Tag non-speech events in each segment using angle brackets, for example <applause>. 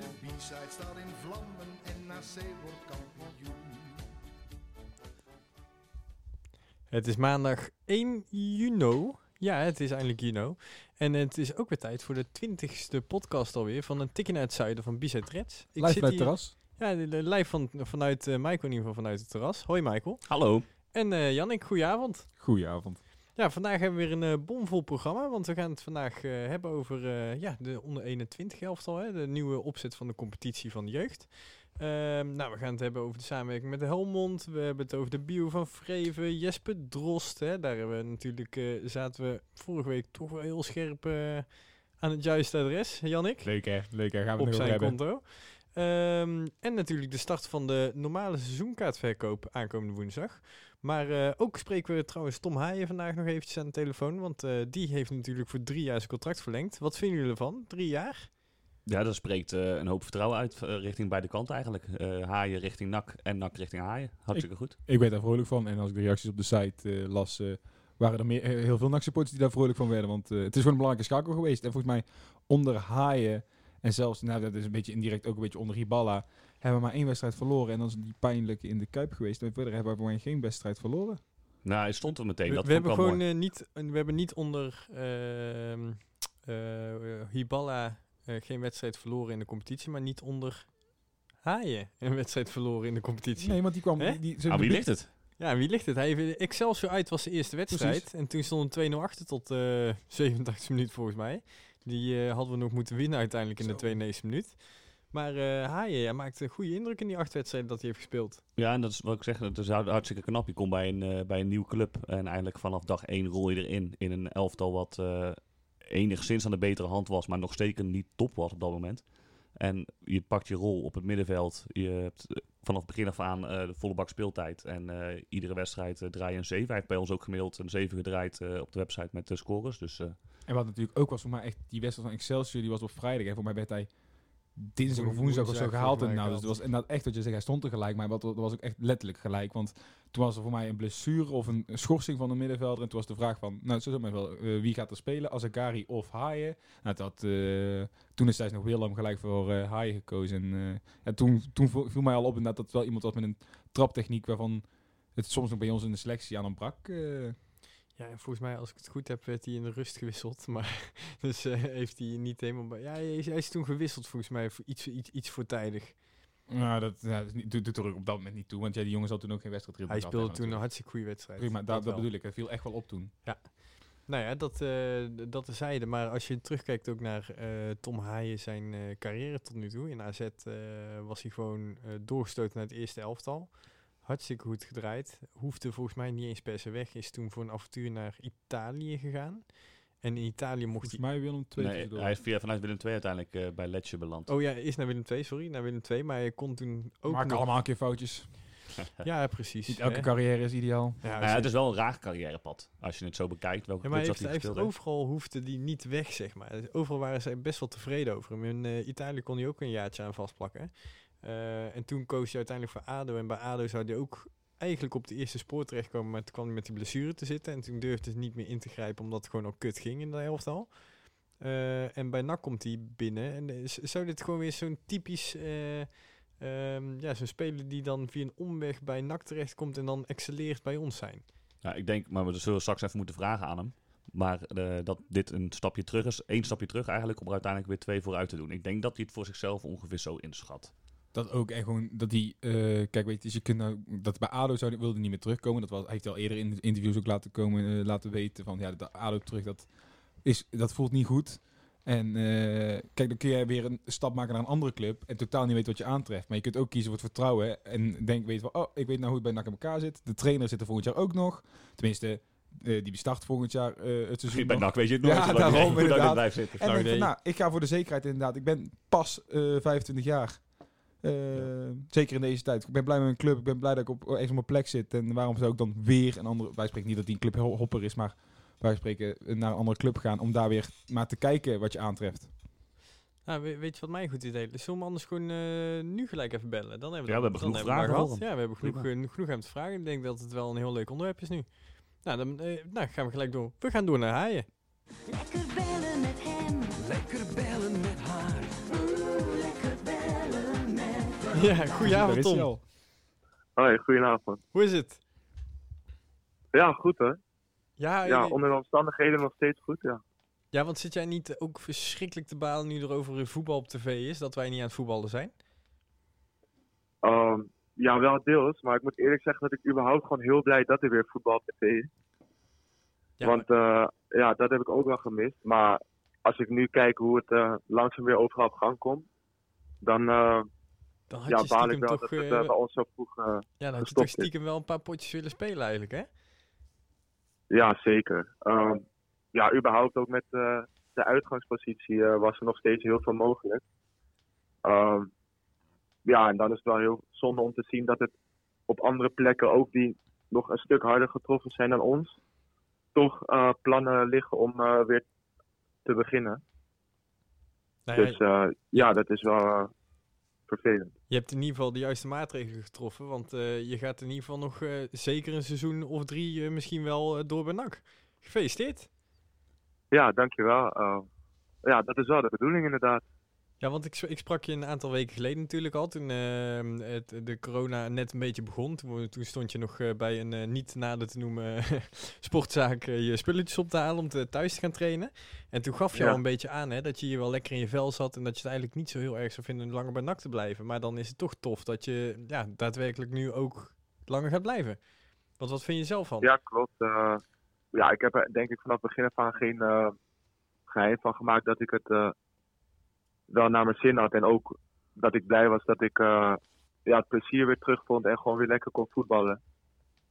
De B-side staat in vlammen en NAC wordt kampioen. Het is maandag 1 juni. Ja, het is eindelijk juni. En het is ook weer tijd voor de twintigste podcast alweer van een tikje naar het zuiden van Bizet Reds. Ik Live zit bij het hier- terras. Ja, de, de live van, vanuit eh Michael in ieder geval vanuit het terras. Hoi Michael. Hallo. En eh Jannik, goedenavond. Goedenavond. Ja, vandaag hebben we weer een eh, bomvol programma, want we gaan het vandaag eh, hebben over eh, ja, de onder 21 elftal, hè, de nieuwe opzet van de competitie van de jeugd. Ehm, nou, we gaan het hebben over de samenwerking met de Helmond. We hebben het over de bio van Vreven, Jesper Drost. Hè, daar hebben we natuurlijk, zaten we vorige week toch wel heel scherp aan het juiste adres, Jannik Leuk hè, leuk hè. Gaan we op zijn hebben. konto. Ehm, en natuurlijk de start van de normale seizoenkaartverkoop aankomende woensdag. Maar eh, ook spreken we trouwens Tom Haaien vandaag nog eventjes aan de telefoon. Want eh, die heeft natuurlijk voor drie jaar zijn contract verlengd. Wat vinden jullie ervan? Drie jaar? Ja, dat spreekt eh, een hoop vertrouwen uit richting beide kanten eigenlijk. Eh, haaien richting NAC en NAC richting Haaien. Hartstikke goed. Ik werd daar vrolijk van. En als ik de reacties op de site eh, las, eh, waren er meer, heel veel NAC-supporters die daar vrolijk van werden. Want eh, het is gewoon een belangrijke schakel geweest. En volgens mij onder Haaien en zelfs, nou dat is een beetje indirect ook een beetje onder Hiballa, hebben we maar één wedstrijd verloren. En dat is die pijnlijke in de Kuip geweest. En verder hebben we gewoon geen wedstrijd verloren. Nou, hij stond er meteen. we dat we hebben gewoon eh, niet, we hebben niet onder ehm eh, Hiballa eh, geen wedstrijd verloren in de competitie. Maar niet onder Haaien een wedstrijd verloren in de competitie. Nee, want die kwam... Hè? Die, zijn Ah, wie ligt het? Ja, wie ligt het? Hij heeft Excelsior uit was de eerste wedstrijd. Precies. En toen stond een 2-0 achter tot eh <laughs> 87 minuut volgens mij. Die eh, hadden we nog moeten winnen uiteindelijk in Zo. de 92 minuut. Maar eh Haaien ja, maakte een goede indruk in die acht wedstrijden dat hij heeft gespeeld. Ja, en dat is wat ik zeg. Het is hartstikke knap. Je komt bij een, eh, bij een nieuwe club. En eigenlijk vanaf dag één rol je erin. In een elftal wat eh, enigszins aan de betere hand was. Maar nog steeds niet top was op dat moment. En je pakt je rol op het middenveld. Je hebt eh, vanaf begin af aan eh, de volle bak speeltijd. En eh, iedere wedstrijd eh, draai je een 7. Hij heeft bij ons ook gemiddeld een 7 gedraaid eh, op de website met de scores. Dus eh, En wat natuurlijk ook was voor mij echt, die wedstrijd van Excelsior, die was op vrijdag. En voor mij werd hij dinsdag of Woen- woensdag of zo gehaald. En nou, dus het was inderdaad echt wat je zegt, hij stond er gelijk. Maar dat was ook echt letterlijk gelijk. Want toen was er voor mij een blessure of een, schorsing van de middenvelder. En toen was de vraag van, nou, zo maar wel, eh, wie gaat er spelen? Azagari of Haaien? Nou, dat, eh, toen is hij nog Willem gelijk voor eh Haaien gekozen. En, en toen, toen viel mij al op inderdaad dat het wel iemand was met een traptechniek waarvan het soms nog bij ons in de selectie aan hem brak. Ja, en volgens mij, als ik het goed heb, werd hij in de rust gewisseld. <laughs> Maar dus eh, heeft hij niet helemaal... bij- Ja, hij is, hij is toen gewisseld volgens mij voor iets, iets, iets voortijdig. Nou, dat, ja, dat is doet, doet er ook op dat moment niet toe. Want ja, die jongens had toen ook geen wedstrijd. Hij speelde toen een hartstikke goede wedstrijd. Prima, dat, Dat bedoel ik. Het viel echt wel op toen. Nou ja, dat, eh dat terzijde. Maar als je terugkijkt ook naar eh, Tom Haaien zijn carrière tot nu toe. In AZ was hij gewoon doorgestoten naar het eerste elftal. Hartstikke goed gedraaid. Hoefde volgens mij niet eens per se weg. Is toen voor een avontuur naar Italië gegaan. En in Italië mocht Volgens hij... mij Willem II nee, hij is via, vanuit Willem II uiteindelijk eh, bij Letje beland. Oh ja, is naar Willem II, sorry. Naar Willem II. Maar hij kon toen ook Maak nog- allemaal een keer foutjes. <laughs> Ja, precies. Niet elke hè. carrière is ideaal. Ja, Nou ja, het is wel een raar carrièrepad. Als je het zo bekijkt. Welke Ja, maar heeft, dat hij hij heeft overal hoefde die niet weg, zeg maar. Overal waren zij best wel tevreden over hem. In eh, Italië kon hij ook een jaartje aan vastplakken. Eh, en toen koos hij uiteindelijk voor ADO. En bij ADO zou hij ook eigenlijk op de eerste spoor terechtkomen. Maar toen kwam hij met die blessure te zitten. En toen durfde hij niet meer in te grijpen, omdat het gewoon al kut ging in de elftal. Eh, en bij NAC komt hij binnen. En eh, zou dit gewoon weer zo'n typisch... eh, ehm, ja, zo'n speler die dan via een omweg bij NAC terechtkomt en dan excelleert bij ons zijn. Ja, ik denk, maar we zullen straks even moeten vragen aan hem. Maar dat dit een stapje terug is, één stapje terug eigenlijk, om er uiteindelijk weer twee vooruit te doen. Ik denk dat hij het voor zichzelf ongeveer zo inschat. Dat ook en gewoon dat die, eh, kijk weet je, dus je kunt nou, dat bij ADO zou, wilde niet meer terugkomen. Dat was, hij heeft al eerder in de interviews ook laten komen, eh, laten weten van ja, dat ADO terug, dat, is, dat voelt niet goed. En eh, kijk, dan kun je weer een stap maken naar een andere club en totaal niet weten wat je aantreft. Maar je kunt ook kiezen voor het vertrouwen en denk, weet van, oh, ik weet nou hoe het bij NAC in elkaar zit. De trainer zit er volgend jaar ook nog. Tenminste, die bestart volgend jaar eh, het seizoen Bij. NAC weet je het nooit. Ja, daarom inderdaad. blijft zitten. En denk nou, ik ga voor de zekerheid inderdaad. Ik ben pas eh 25 jaar. Eh, Zeker in deze tijd. Ik ben blij met mijn club. Ik ben blij dat ik op, eens op mijn plek zit. En waarom zou ik dan weer een andere... Wij spreken niet dat die een club ho- hopper is, maar wij spreken naar een andere club gaan om daar weer maar te kijken wat je aantreft. Nou, we- weet je wat mijn goed idee is? Zullen we anders gewoon eh, nu gelijk even bellen? Dan hebben we, Ja, dat- we hebben dan genoeg vragen gehad. Ja, we hebben genoeg, eh, genoeg aan te vragen. Ik denk dat het wel een heel leuk onderwerp is nu. Nou, dan eh, nou, gaan we gelijk door. We gaan door naar haaien. Lekker bellen met hem. Lekker bellen met haar. Ja, goedenavond Tom. Hoi, goedenavond. Hoe is het? Ja, goed hè? Ja, Ja, onder de omstandigheden nog steeds goed, ja. ja, want zit jij niet ook verschrikkelijk te balen nu er over voetbal op tv is? Dat wij niet aan het voetballen zijn? Ehm, ja, wel deels, maar ik moet eerlijk zeggen dat ik überhaupt gewoon heel blij dat er weer voetbal op tv is. Ja, Want eh, ja, dat heb ik ook wel gemist. Maar als ik nu kijk hoe het eh, langzaam weer overal op gang komt, dan eh, dan had ja, je baal ik stiekem wel toch, dat het eh, eh, bij ons zo vroeg... eh, ja, dan had je toch is. stiekem wel een paar potjes willen spelen eigenlijk, hè? Ja, zeker. Ehm, ja, überhaupt ook met eh, de uitgangspositie eh, was er nog steeds heel veel mogelijk. Ehm, ja, en dan is het wel heel zonde om te zien dat het op andere plekken ook die nog een stuk harder getroffen zijn dan ons, toch eh, plannen liggen om eh, weer te beginnen. Nou Dus eh, ja, dat is wel eh, vervelend. Je hebt in ieder geval de juiste maatregelen getroffen, want eh, je gaat in ieder geval nog eh, zeker een seizoen of drie eh, misschien wel door bij NAC. Gefeliciteerd. Ja, dankjewel. Ja, dat is wel de bedoeling inderdaad. Ja, want ik, ik sprak je een aantal weken geleden natuurlijk al, toen eh, het, de corona net een beetje begon. Toen, toen stond je nog eh, bij een eh, niet nader te noemen <laughs> sportzaak eh, je spulletjes op te halen om te, thuis te gaan trainen. En toen gaf je Ja. al een beetje aan hè, dat je hier wel lekker in je vel zat en dat je het eigenlijk niet zo heel erg zou vinden om langer bij NAC te blijven. Maar dan is het toch tof dat je ja, daadwerkelijk nu ook langer gaat blijven. Want wat vind je zelf van? Ja, klopt. Ja, ik heb er denk ik vanaf het begin af aan geen eh, geheim van gemaakt dat ik het wel naar mijn zin had. En ook dat ik blij was dat ik eh, ja, het plezier weer terugvond en gewoon weer lekker kon voetballen.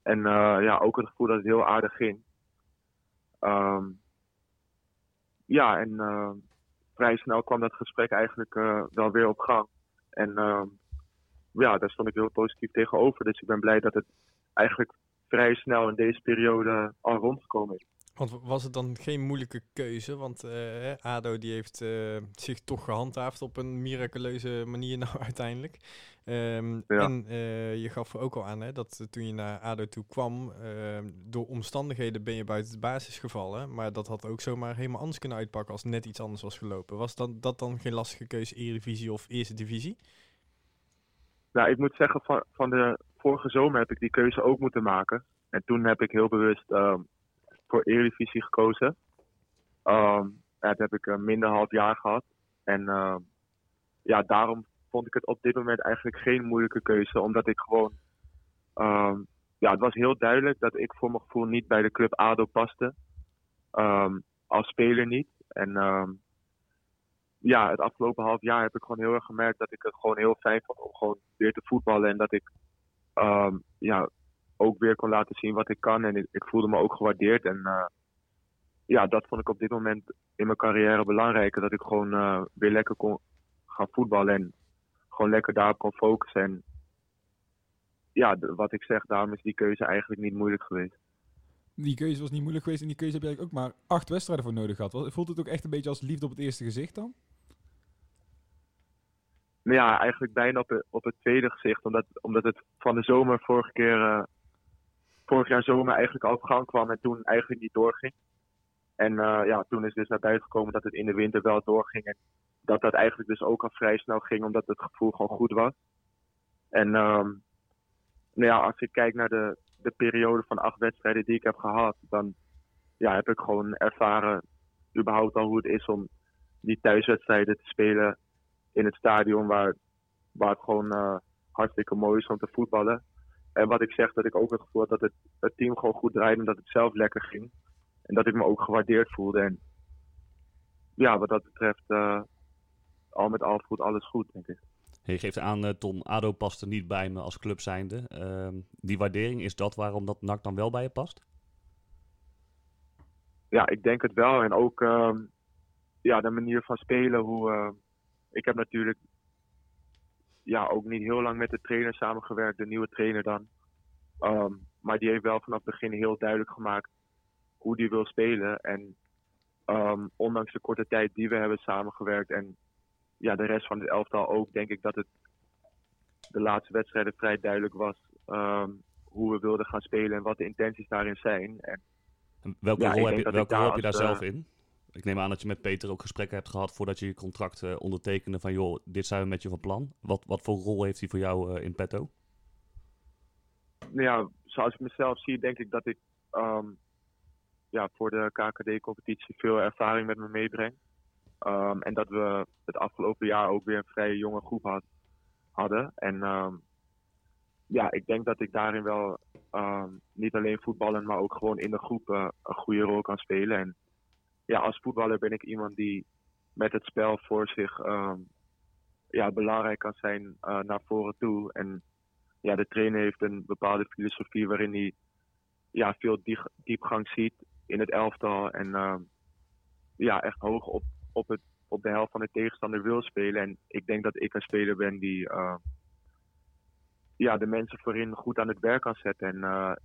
En eh, ja, ook het gevoel dat het heel aardig ging. Ehm, ja, en eh, vrij snel kwam dat gesprek eigenlijk wel weer op gang. En ehm, ja, daar stond ik heel positief tegenover. Dus ik ben blij dat het eigenlijk vrij snel in deze periode al rondgekomen is. Want was het dan geen moeilijke keuze? Want eh, ADO die heeft eh, zich toch gehandhaafd op een miraculeuze manier <laughs> nou uiteindelijk. Ehm, Ja. En eh, je gaf ook al aan hè, dat toen je naar ADO toe kwam, ehm, door omstandigheden ben je buiten de basis gevallen. Maar dat had ook zomaar helemaal anders kunnen uitpakken als net iets anders was gelopen. Was dan, dat dan geen lastige keuze, Eredivisie of Eerste Divisie? Nou, ik moet zeggen, van, van de vorige zomer heb ik die keuze ook moeten maken. En toen heb ik heel bewust ehm, voor Eredivisie gekozen. Ehm dat heb ik een minder half jaar gehad. En ehm, ja, daarom vond ik het op dit moment eigenlijk geen moeilijke keuze. Omdat ik gewoon... ehm, ja, het was heel duidelijk dat ik voor mijn gevoel niet bij de club ADO paste. Als speler niet. En ja, het afgelopen half jaar heb ik gewoon heel erg gemerkt dat ik het gewoon heel fijn vond om gewoon weer te voetballen. En dat ik ja, ook weer kon laten zien wat ik kan. En ik, ik voelde me ook gewaardeerd. En eh, ja, dat vond ik op dit moment in mijn carrière belangrijker. Dat ik gewoon eh, weer lekker kon gaan voetballen. En gewoon lekker daarop kon focussen. En ja, de- wat ik zeg, daarom is die keuze eigenlijk niet moeilijk geweest. Die keuze was niet moeilijk geweest en die keuze heb je eigenlijk ook maar acht wedstrijden voor nodig gehad. Voelt het ook echt een beetje als liefde op het eerste gezicht dan? Nou ja, eigenlijk bijna op, het- op het tweede gezicht. Omdat, omdat het van de zomer vorige keer, eh, vorig jaar zomer eigenlijk al op gang kwam en toen eigenlijk niet doorging. En eh, ja, toen is dus naar buiten gekomen dat het in de winter wel doorging. En dat dat eigenlijk dus ook al vrij snel ging, omdat het gevoel gewoon goed was. En ehm, nou ja, als ik kijk naar de, de periode van acht wedstrijden die ik heb gehad, dan ja, heb ik gewoon ervaren überhaupt al hoe het is om die thuiswedstrijden te spelen in het stadion waar, waar het gewoon eh, hartstikke mooi is om te voetballen. En wat ik zeg, dat ik ook het gevoel had dat het, het team gewoon goed draaide en dat het zelf lekker ging. En dat ik me ook gewaardeerd voelde. En ja, wat dat betreft, eh, al met al voelt alles goed, denk ik. Je geeft aan, eh, Tom, ADO past er niet bij me als club zijnde. Ehm, die waardering, is dat waarom dat NAC dan wel bij je past? Ja, ik denk het wel. En ook ehm, ja, de manier van spelen. Hoe, eh, ik heb natuurlijk ja, ook niet heel lang met de trainer samengewerkt, de nieuwe trainer dan. Ehm, maar die heeft wel vanaf het begin heel duidelijk gemaakt hoe die wil spelen. En ehm, ondanks de korte tijd die we hebben samengewerkt en ja, de rest van het elftal ook, denk ik dat het de laatste wedstrijden vrij duidelijk was ehm, hoe we wilden gaan spelen en wat de intenties daarin zijn. En welke Ja, rol heb je, welke rol daar heb je daar als, zelf eh, in? Ik neem aan dat je met Peter ook gesprekken hebt gehad voordat je je contract eh, ondertekende van joh, dit zijn we met je van plan. Wat, wat voor rol heeft hij voor jou eh, in petto? nou ja, zoals ik mezelf zie, denk ik dat ik ehm, ja, voor de KKD-competitie veel ervaring met me meebreng. Ehm, en dat we het afgelopen jaar ook weer een vrij jonge groep had, hadden. En ehm, ja, ik denk dat ik daarin wel niet alleen voetballen, maar ook gewoon in de groep eh, een goede rol kan spelen. En ja, als voetballer ben ik iemand die met het spel voor zich ehm, ja, belangrijk kan zijn eh, naar voren toe. En ja, de trainer heeft een bepaalde filosofie waarin hij ja, veel die- diepgang ziet in het elftal. En ehm, ja, echt hoog op, op, het, op de helft van de tegenstander wil spelen. En ik denk dat ik een speler ben die eh, ja, de mensen voorin goed aan het werk kan zetten. En eh,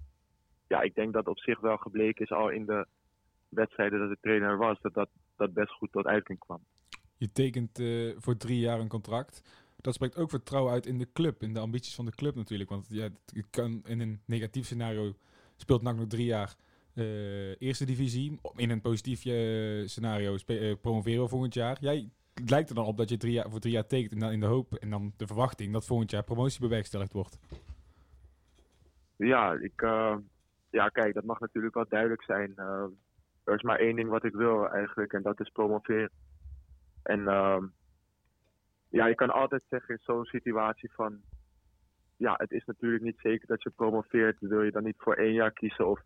ja, ik denk dat op zich wel gebleken is al in de wedstrijden dat de trainer er was, dat dat, dat best goed tot uiting kwam. Je tekent eh, voor drie jaar een contract. Dat spreekt ook vertrouwen uit in de club, in de ambities van de club natuurlijk. Want ja, het kan in een negatief scenario speelt NAC nog drie jaar eh, eerste divisie. In een positief eh, scenario promoveren we volgend jaar. Jij het lijkt er dan op dat je drie jaar, voor drie jaar tekent en dan in de hoop en dan de verwachting dat volgend jaar promotie bewerkstelligd wordt. Ja, ik, ja, kijk, dat mag natuurlijk wel duidelijk zijn. Er is maar één ding wat ik wil eigenlijk, en dat is promoveren. En ehm, ja, je kan altijd zeggen in zo'n situatie van, ja, het is natuurlijk niet zeker dat je promoveert. Wil je dan niet voor één jaar kiezen of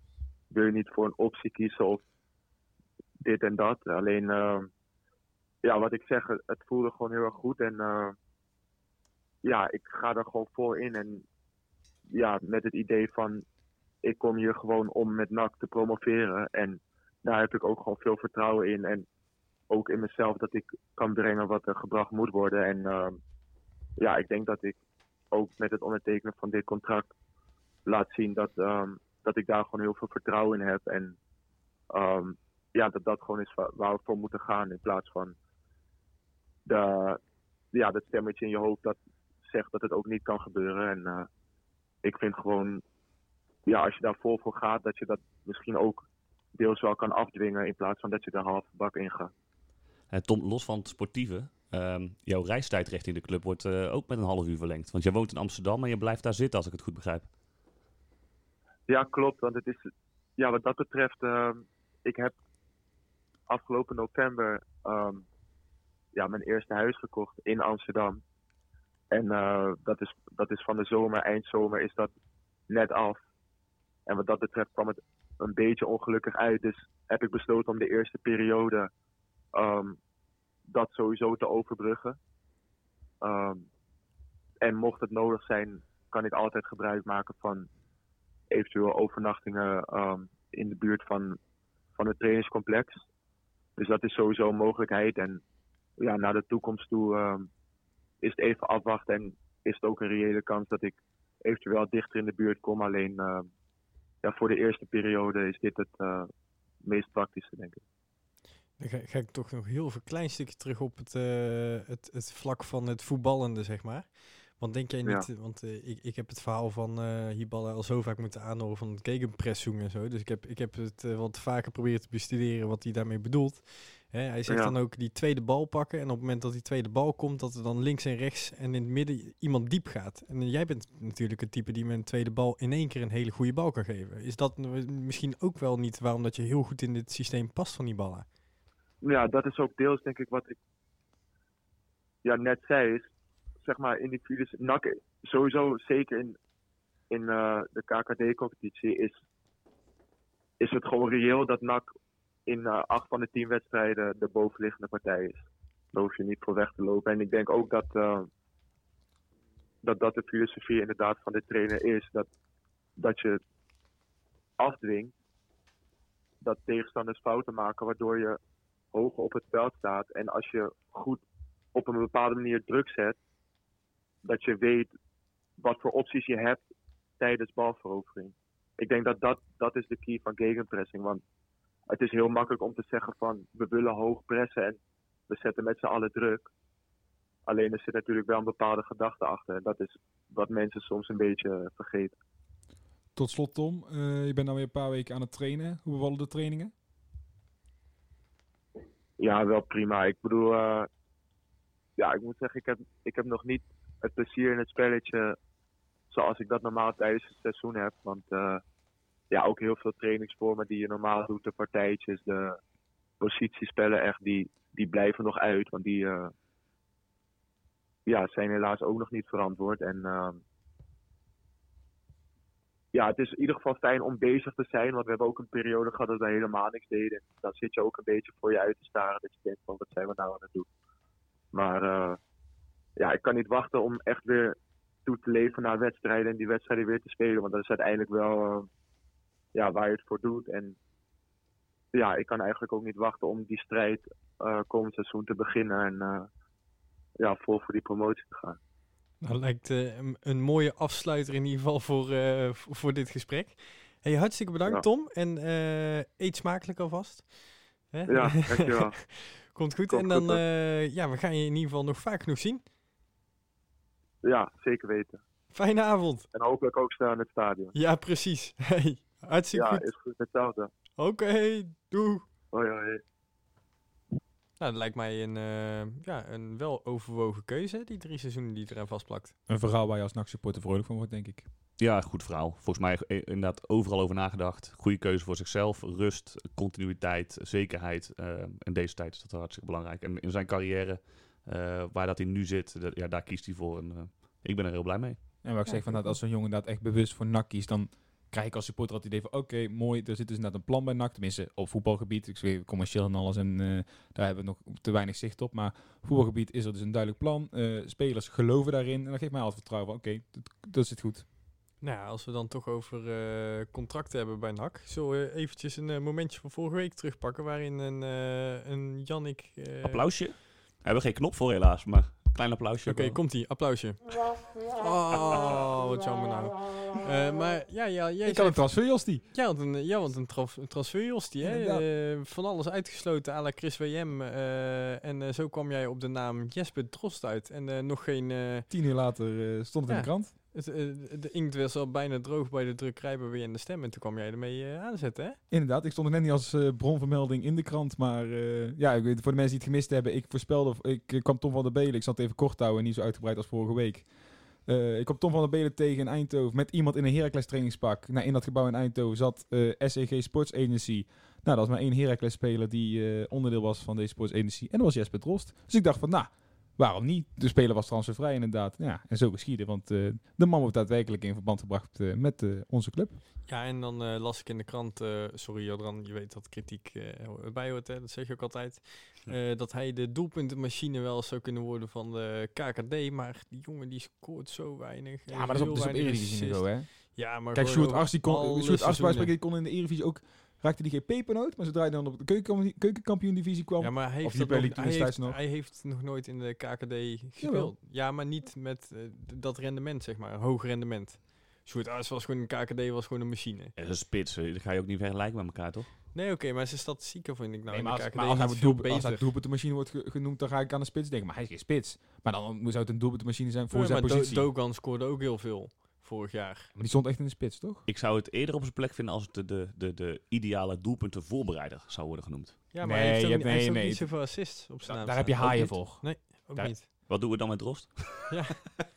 wil je niet voor een optie kiezen of dit en dat. Alleen, ehm, ja, wat ik zeg, het, voelde gewoon heel erg goed en eh, ja, ik ga er gewoon voor in en ja, met het idee van ik kom hier gewoon om met NAC te promoveren. En daar heb ik ook gewoon veel vertrouwen in. En ook in mezelf dat ik kan brengen wat er gebracht moet worden. En ehm, ja, ik denk dat ik ook met het ondertekenen van dit contract laat zien dat, ehm, dat ik daar gewoon heel veel vertrouwen in heb. En ehm, ja, dat dat gewoon is wa- waar we voor moeten gaan. In plaats van de, ja, dat stemmetje in je hoofd dat zegt dat het ook niet kan gebeuren. En eh, ik vind gewoon, ja, als je daar vol voor gaat, dat je dat misschien ook deels wel kan afdwingen in plaats van dat je er half bak in gaat. En Tom, los van het sportieve, ehm, jouw reistijd richting de club wordt eh, ook met een half uur verlengd. Want jij woont in Amsterdam en je blijft daar zitten, als ik het goed begrijp. Ja, klopt. Want het is, ja, wat dat betreft, ehm, ik heb afgelopen november ehm, ja, mijn eerste huis gekocht in Amsterdam. En eh, dat, is, dat is van de zomer, eindzomer, is dat net af. En wat dat betreft kwam het een beetje ongelukkig uit. Dus heb ik besloten om de eerste periode ehm, dat sowieso te overbruggen. Ehm, en mocht het nodig zijn, kan ik altijd gebruik maken van eventueel overnachtingen ehm, in de buurt van, van het trainingscomplex. Dus dat is sowieso een mogelijkheid. En ja, naar de toekomst toe is het even afwachten en is het ook een reële kans dat ik eventueel dichter in de buurt kom. Alleen ja, voor de eerste periode is dit het eh, meest praktische, denk ik. Dan ga, ik toch nog heel veel klein stukje terug op het, eh, het, het vlak van het voetballende, zeg maar. Want denk jij Ja. niet, want eh, ik, ik heb het verhaal van Hiballa al zo vaak moeten aanhoren van het gegenpressing en zo. Dus ik heb, ik heb het eh, wat vaker proberen te bestuderen wat hij daarmee bedoelt. Hè, hij zegt Ja. dan ook die tweede bal pakken. En op het moment dat die tweede bal komt, dat er dan links en rechts en in het midden iemand diep gaat. En jij bent natuurlijk het type die met een tweede bal in één keer een hele goede bal kan geven. Is dat misschien ook wel niet waarom dat je heel goed in dit systeem past van die ballen? Ja, dat is ook deels denk ik wat ik ja, net zei. Is, zeg maar, in die files, NAC, sowieso zeker in, in eh, de KKD-competitie, is, is het gewoon reëel dat NAC in eh, acht van de tien wedstrijden de bovenliggende partij is. Daar hoef je niet voor weg te lopen. En ik denk ook dat eh, dat, dat de filosofie inderdaad van de trainer is. Dat, dat je afdwingt dat tegenstanders fouten maken, waardoor je hoger op het veld staat. En als je goed op een bepaalde manier druk zet, dat je weet wat voor opties je hebt tijdens balverovering. Ik denk dat dat, dat is de key van gegenpressing. Want het is heel makkelijk om te zeggen van we willen hoog pressen en we zetten met z'n allen druk. Alleen er zit natuurlijk wel een bepaalde gedachte achter. En dat is wat mensen soms een beetje vergeten. Tot slot Tom, eh, je bent nou weer een paar weken aan het trainen. Hoe bevallen de trainingen? Ja, wel prima. Ik bedoel, eh, ja, ik moet zeggen, ik heb, ik heb nog niet het plezier in het spelletje zoals ik dat normaal tijdens het seizoen heb. Want eh, ja, ook heel veel trainingsvormen die je normaal doet, de partijtjes, de positiespellen, echt, die, die blijven nog uit. Want die eh, ja, zijn helaas ook nog niet verantwoord. En ehm, ja, het is in ieder geval fijn om bezig te zijn. Want we hebben ook een periode gehad dat we helemaal niks deden. Dan zit je ook een beetje voor je uit te staren. Dat je denkt van, wat zijn we nou aan het doen? Maar eh, ja, ik kan niet wachten om echt weer toe te leven naar wedstrijden. En die wedstrijden weer te spelen. Want dat is uiteindelijk wel eh, ja, waar je het voor doet. En ja, ik kan eigenlijk ook niet wachten om die strijd eh, komend seizoen te beginnen. En eh, ja, vol voor die promotie te gaan. Nou, lijkt eh, een, mooie afsluiter in ieder geval voor, voor, dit gesprek. Hey, hartstikke bedankt Ja. Tom. En eet smakelijk alvast. Hè? Ja, dankjewel. <laughs> Komt goed. Komt en dan, goed, ja, we gaan je in ieder geval nog vaak genoeg zien. Ja, zeker weten. Fijne avond. En hopelijk ook snel in het stadion. Ja, precies. <laughs> Hey, hartstikke Ja, goed. is goed. Hetzelfde. Oké, doei. Hoi, hoi. Nou, dat lijkt mij een, eh, ja, een wel overwogen keuze, die drie seizoenen die eraan vastplakt. Een verhaal waar je als NAC-supporter vrolijk van wordt, denk ik. Ja, goed verhaal. Volgens mij eh, inderdaad overal over nagedacht. Goede keuze voor zichzelf. Rust, continuïteit, zekerheid. eh, in deze tijd is dat hartstikke belangrijk. En in zijn carrière, eh, waar dat hij nu zit, dat- ja, daar kiest hij voor. En, eh, ik ben er heel blij mee. En wat ik zeg, van, dat als zo'n jongen inderdaad echt bewust voor NAC kiest, dan krijg ik als supporter altijd het idee van, oké, mooi, er zit dus inderdaad een plan bij NAC. Tenminste, op voetbalgebied. Ik zeg commercieel en alles en eh, daar hebben we nog te weinig zicht op. Maar voetbalgebied is er dus een duidelijk plan. Eh, spelers geloven daarin. En dat geeft mij altijd vertrouwen van, oké, dat, dat zit goed. Nou ja, als we dan toch over eh, contracten hebben bij NAC, zullen we eventjes een momentje van vorige week terugpakken, waarin een, eh een Jannik... Applausje. We hebben geen knop voor helaas, maar klein applausje. Oké, komt-ie. Applausje. Oh, wat jammer nou. Eh, maar ja, ja jij Ik kan zei een transferjostie. Ja, want een, ja, want een, traf, een transferjostie, hè? Eh, van alles uitgesloten à la Chris WM. eh, en eh, zo kwam jij op de naam Jesper Drost uit. En eh, nog geen... eh, Tien uur later eh, stond het in de krant. Het, eh, de inkt al bijna droog bij de drukkerij bij WN de Stem. En toen kwam jij ermee eh, aanzetten, hè? Inderdaad, ik stond er net niet als eh, bronvermelding in de krant. Maar ja, ik weet, voor de mensen die het gemist hebben, ik voorspelde, ik kwam Tom van der Belen. Ik zal het even kort houden, niet zo uitgebreid als vorige week. Ik kwam Tom van der Belen tegen in Eindhoven met iemand in een Heracles trainingspak. Nou, in dat gebouw in Eindhoven zat SEG Sports Agency. Nou, dat was maar één Heracles speler die onderdeel was van deze Sports Agency. En dat was Jesper Drost. Dus ik dacht van, nou, waarom niet? De speler was transfervrij inderdaad. Ja, en zo geschieden, want eh, de man wordt daadwerkelijk in verband gebracht eh, met eh, onze club. Ja, en dan las ik in de krant... sorry Jodran, je weet dat kritiek bij hoort, hè? Dat zeg je ook altijd. dat hij de doelpuntenmachine wel zou kunnen worden van de KKD. Maar die jongen die scoort zo weinig. Ja, maar dat is op, op Eredivisie niveau, hè? Ja, maar Kijk, Sjoerd Ars, die kon, Sjoerd Ars, die kon in de Eredivisie ook, raakte die geen pepernoot, maar zodra hij dan op de keuken, keukenkampioen-divisie kwam, Ja, maar hij heeft, nog, hij, heeft, nog. hij heeft nog nooit in de KKD gespeeld. Ja, maar niet met eh, dat rendement, zeg maar. Hoog rendement. Sjoerd Ars was gewoon een KKD, was gewoon een machine. Ja, is een spits. eh, Dat ga je ook niet vergelijken met elkaar, toch? Nee, oké, maar zijn statistieken vind ik nou nee, in maar de als, KKD maar als hij, doelpunt, als hij beter. doelpuntenmachine wordt ge- genoemd, dan ga ik aan de spits denken. Maar hij is geen spits. Maar dan zou het een doelpuntenmachine zijn voor Ja, zijn maar Do- positie. Dogan scoorde ook heel veel vorig jaar. maar die stond echt in de spits, toch? Ik zou het eerder op zijn plek vinden als het de, de, de, de ideale doelpuntenvoorbereider zou worden genoemd. Ja, maar Nee, hij heeft ook, heeft nee, ook nee. niet zoveel assists op zijn Da- naam daar heb je. Ook haaien voor. Ook Daar- niet. Wat doen we dan met Drost? <laughs>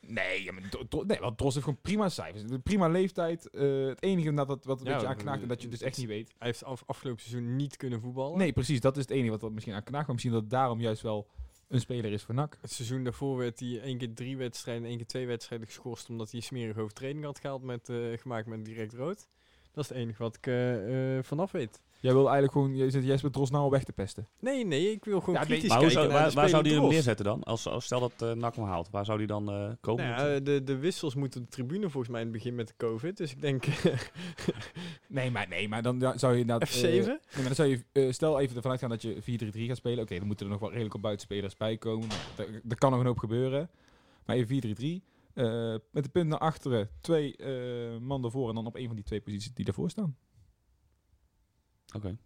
Nee, ja, maar Dro- Dro- nee, want Dros heeft gewoon prima cijfers. Prima leeftijd. Eh, het enige dat, wat, wat een Ja, beetje aan dat- knaagt en dat je dus echt niet weet. Hij heeft af, afgelopen seizoen niet kunnen voetballen. Nee, precies. Dat is het enige wat er misschien aan knaagt. Maar misschien dat het daarom juist wel een speler is voor NAC. Het seizoen daarvoor werd hij één keer drie wedstrijden en één keer twee wedstrijden geschorst omdat hij smerige overtreding had gehaald met, eh, gemaakt met direct rood. Dat is het enige wat ik eh, vanaf weet. Jij wil eigenlijk gewoon, je zit Jesper Dros nou al weg te pesten. Nee, nee, ik wil gewoon Ja, kritisch kijken zou, naar waar, de waar zou die hem neerzetten dan? Als, als stel dat eh NAC hem haalt, waar zou die dan eh, komen? Nou ja, de, de wissels moeten op de tribune volgens mij in het begin met de COVID. Dus ik denk <laughs> Nee, maar, nee, maar dan ja, zou je inderdaad... F7. eh, nee, maar dan zou je, eh, stel even ervan uitgaan dat je 4-3-3 gaat spelen. Oké, dan moeten er nog wel redelijk wat buitenspelers bij komen. Dat, dat kan nog een hoop gebeuren. Maar even 4-3-3. Eh, met de punt naar achteren, twee eh man ervoor en dan op een van die twee posities die daarvoor staan. Oké.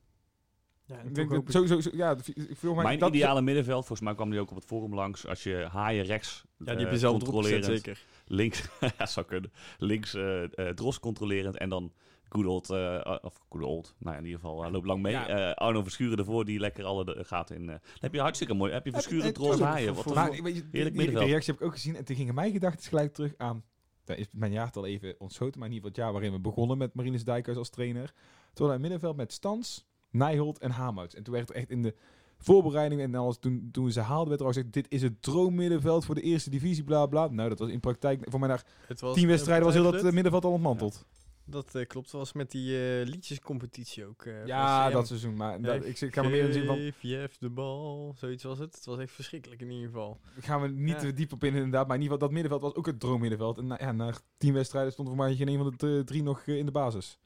Ja, en Ik toch denk hoop dat, ik- zo, zo, zo, ja, ik voel mij Mijn dat, ideale middenveld, volgens mij kwam die ook op het forum langs. Als je haaien rechts ja, die eh, heb je zelf gezet, controlerend, zeker. links, <laughs> ja, zou kunnen. Links eh eh, Dros controlerend en dan good old, eh, of good old, nou ja, in ieder geval uh, loopt lang mee. Ja. Eh, Arno Verschuren ervoor, die lekker alle de gaten in. eh, dan heb je hartstikke mooi. Heb je Verschuren, Dros, haaien. voor- Wat voor- een- Maar die, heerlijk die- die middenveld. reactie heb ik ook gezien. En toen gingen mijn gedachten gelijk terug aan... Daar is mijn jaartal even ontschoten. Maar in ieder geval het jaar waarin we begonnen met Marinus Dijkhuis als trainer. We een middenveld met Stans, Nijholt en Haamouts. En toen werd er echt in de voorbereiding en alles, toen, toen ze haalden, werd er al gezegd... Dit is het droommiddenveld voor de eerste divisie, bla bla. Nou, dat was in praktijk... Voor mij na Het was, tien wedstrijden was heel dat dat eh, middenveld al ontmanteld. Dat eh, klopt, was met die eh, liedjescompetitie ook. Ja, dat seizoen. Maar dat, ik, ik ga me meer in zin van... Geef de bal, zoiets was het. Het was echt verschrikkelijk in ieder geval. gaan we niet Ja. te diep op in inderdaad. Maar in ieder geval, dat middenveld was ook het droommiddenveld. En na, ja, na tien wedstrijden stond voor mij geen een van de drie nog in de basis.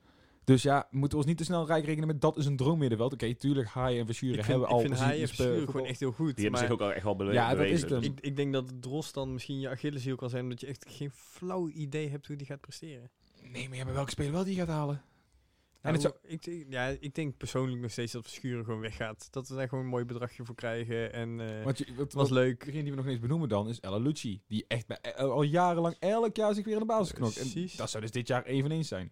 Dus ja, moeten we ons niet te snel rijk rekenen met dat is een droommiddenveld. Oké, tuurlijk, Haaien en Verschuren Ik vind, hebben ik al vind gezien- hij en Verschuren voetbal. gewoon echt heel goed. Die hebben zich ook al echt wel bewe- Ja, dat bewezen. is het hem. ik, ik denk dat Drost dan misschien je Achilleshiel kan zijn, omdat je echt geen flauw idee hebt hoe die gaat presteren. Nee, maar ja, maar welke speler wel die gaat halen? En Nou, het zou- ik, ik- ja, ik denk persoonlijk nog steeds dat Verschuren gewoon weggaat. Dat we daar gewoon een mooi bedragje voor krijgen. En eh, Want je, wat, was wat- leuk. Degene die we nog niet eens benoemen dan is Ella Lucci. Die echt bij, eh, al jarenlang elk jaar zich weer in de basis knokt. En Precies. dat zou dus dit jaar eveneens zijn.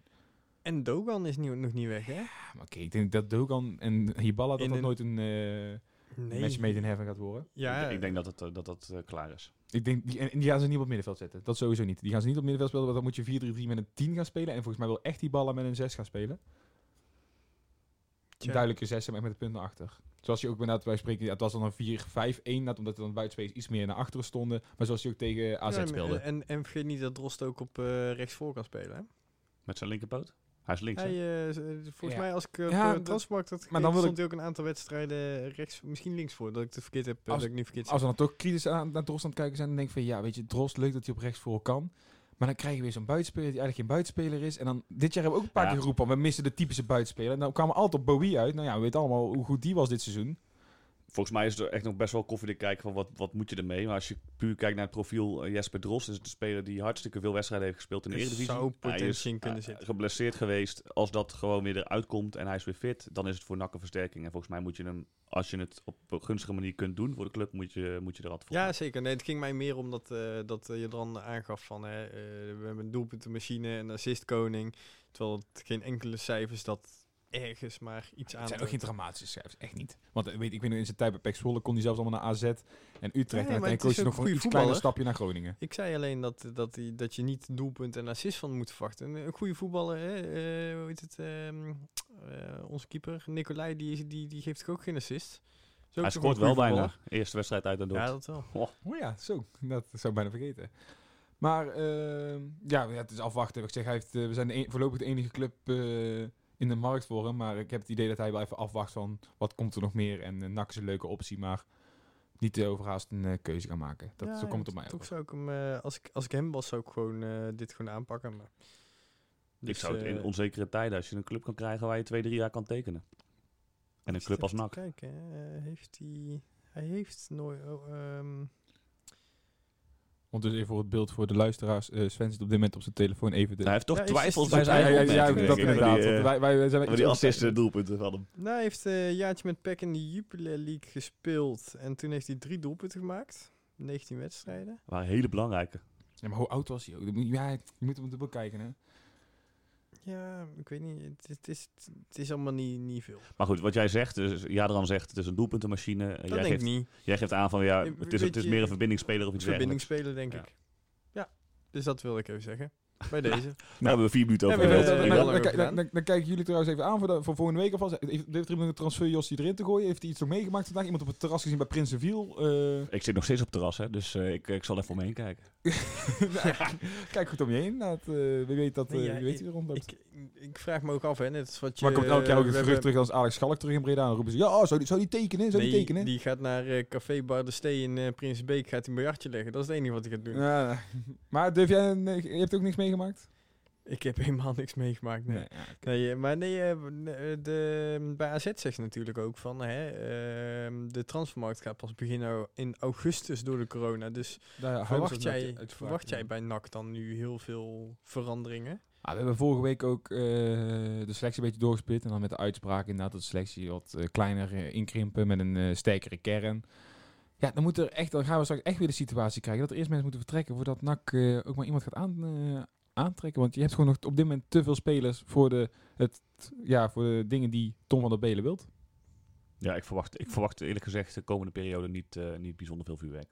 En Dogan is nieuw, nog niet weg, hè? Maar oké, ik denk dat Dogan en Hiballa dat In dat een- nooit een eh Nee. match made in heaven gaat worden. Ja, ik, ik denk dat het, eh, dat, dat eh, klaar is. Ik denk, die, en die gaan ze niet op het middenveld zetten. Dat sowieso niet. Die gaan ze niet op het middenveld spelen, want dan moet je 4-3-3 met een 10 gaan spelen. En volgens mij wil echt die ballen met een 6 gaan spelen. Een Tja. duidelijke 6 met een punt naar achter. Zoals je ook inderdaad bij spreken, ja, het was dan een 4-5-1, net omdat er dan buitenspelers iets meer naar achteren stonden. Maar zoals je ook tegen AZ Ja, en- speelde. En, en vergeet niet dat Drost ook op eh rechtsvoor kan spelen, hè? Met zijn linkerpoot? Hij is links? Hij, eh, eh, volgens Ja. mij als ik op Ja, Transfermarkt had maar dan wil stond hij ook een aantal wedstrijden rechts, misschien links voor, dat ik het verkeerd heb, eh, Als- dat ik niet verkeerd Als we dan toch kritisch aan, naar Drost aan het kijken zijn, dan denk ik van ja, weet je, Drost leuk dat hij op rechts voor kan. Maar dan krijg je weer zo'n buitenspeler die eigenlijk geen buitenspeler is. En dan, dit jaar hebben we ook een paar Ja. keer geroepen, we missen de typische buitenspeler. En dan kwamen we altijd op Bowie uit. Nou ja, we weten allemaal hoe goed die was dit seizoen. Volgens mij is er echt nog best wel koffiedik kijken van wat, wat moet je ermee. Maar als je puur kijkt naar het profiel eh, Jesper Drost, is het een speler die hartstikke veel wedstrijden heeft gespeeld in de Er Eredivisie. zou potentie is, kunnen eh, zitten. geblesseerd geweest. Als dat gewoon weer eruit komt en hij is weer fit, dan is het voor NAC een versterking. En volgens mij moet je hem, als je het op een gunstige manier kunt doen voor de club, moet je, moet je er altijd voor. Ja, zeker. Nee, het ging mij meer om dat, eh, dat je dan aangaf van hè, we hebben een doelpuntenmachine en assistkoning. Terwijl het geen enkele cijfers dat ergens maar iets aan. Het zijn ook geen dramatische cijfers, echt niet. Want eh, weet, ik weet nog in zijn tijd bij PEC Zwolle kon hij zelfs allemaal naar AZ en Utrecht. Nee, en het koos hij ook nog voor een iets kleiner stapje naar Groningen. Ik zei alleen dat, dat, die, dat je niet doelpunt en assist van moet verwachten. Een, een goede voetballer, hè, eh, hoe heet het, ehm, eh, onze keeper, Nicolai, die, die, die geeft ook geen assist. Is ook Hij scoort wel bijna. Eerste wedstrijd uit en door. Ja, dat wel. Oh ja, zo. Dat zou ik bijna vergeten. Maar eh, ja, het is afwachten. Ik zeg, hij heeft, we zijn de een- voorlopig de enige club eh, in de markt voor hem. Maar ik heb het idee dat hij wel even afwacht van wat komt er nog meer. En uh, NAC is een leuke optie, maar niet te overhaast een eh, keuze gaan maken. Dat, Ja, zo komt het op mij Toch zou ik hem, eh, als, ik, als ik hem was, zou ik gewoon eh, dit gewoon aanpakken. Maar, ik Dus, zou het in eh, onzekere tijden, als je een club kan krijgen waar je twee, drie jaar kan tekenen. En een club als NAC. Kijken, eh, heeft hij... Hij heeft nooit... Oh, ehm, Ondertussen even voor het beeld voor de luisteraars. eh Sven zit op dit moment op zijn telefoon even... De, Hij heeft toch Ja, twijfels bij zijn ja, ja, dat inderdaad. die, want eh, wij, wij zijn die assisten doelpunten van hem. nou, hij heeft eh, een jaartje met PEC in de Jupiler League gespeeld. En toen heeft hij drie doelpunten gemaakt. 19 wedstrijden. waren hele belangrijke. Ja, maar hoe oud was hij ook? Ja, je moet hem dubbel kijken, hè? Ja, ik weet niet. Het, het is, het is allemaal niet, niet veel. Maar goed, wat jij zegt, dus Jadran zegt, het is een doelpuntenmachine. En Dat jij, denk ik geeft, niet. jij geeft aan van, ja, het is, weet het is meer een verbindingsspeler of iets dergelijks. Verbindingsspeler, denk Ja. ik. Ja, dus dat wilde ik even zeggen. Bij deze. Daar hebben we vier minuten over Ja, we gehad. hebben- dan, kijken jullie trouwens even aan voor, de, voor volgende week alvast. Heeft er een transfer Jossie erin te gooien? Heeft hij iets nog meegemaakt vandaag? Iemand op het terras gezien bij Prinsenviel? Eh Ik zit nog steeds op het terras, hè, dus eh, ik, ik zal even omheen kijken. <laughs> Kijk goed om je heen. Laat, eh, wie weet dat Nee, eh, ja, wie weet wie er rondloopt. Ik, ik vraag me ook af, hè. Net wat je... maar komt elk jaar ook gerucht hebben- terug als Alex Schalk terug in Breda. Dan roepen ze, ja, oh, zou, die, zou die tekenen? Zou die tekenen? die gaat naar eh, Café Bar de Stee in Prinsbeek. Gaat hij een biljartje leggen. Dat is het enige wat hij gaat doen. Ja, maar durf jij, een- je hebt ook niks meegemaakt? Ik heb helemaal niks meegemaakt. Nee. Nee, ja, oké. Nee, eh, maar nee, eh, eh, de, bij AZ zegt ze natuurlijk ook van, hè, ehm, de transfermarkt gaat pas beginnen in augustus door de corona. Dus Daar verwacht, jij, verwacht jij bij NAC dan nu heel veel veranderingen? Ah, we hebben vorige week ook de selectie een beetje doorgesplit. En dan met de uitspraak inderdaad dat de selectie wat kleiner inkrimpen met een sterkere kern. Ja, dan, moet er echt, dan gaan we straks echt weer de situatie krijgen dat er eerst mensen moeten vertrekken voordat NAC ook maar iemand gaat aan, aantrekken. Want je hebt gewoon nog op dit moment te veel spelers voor de, het, ja, voor de dingen die Tom van der Belen wilt. Ja, ik verwacht, ik verwacht eerlijk gezegd de komende periode niet, eh, niet bijzonder veel vuurwerk.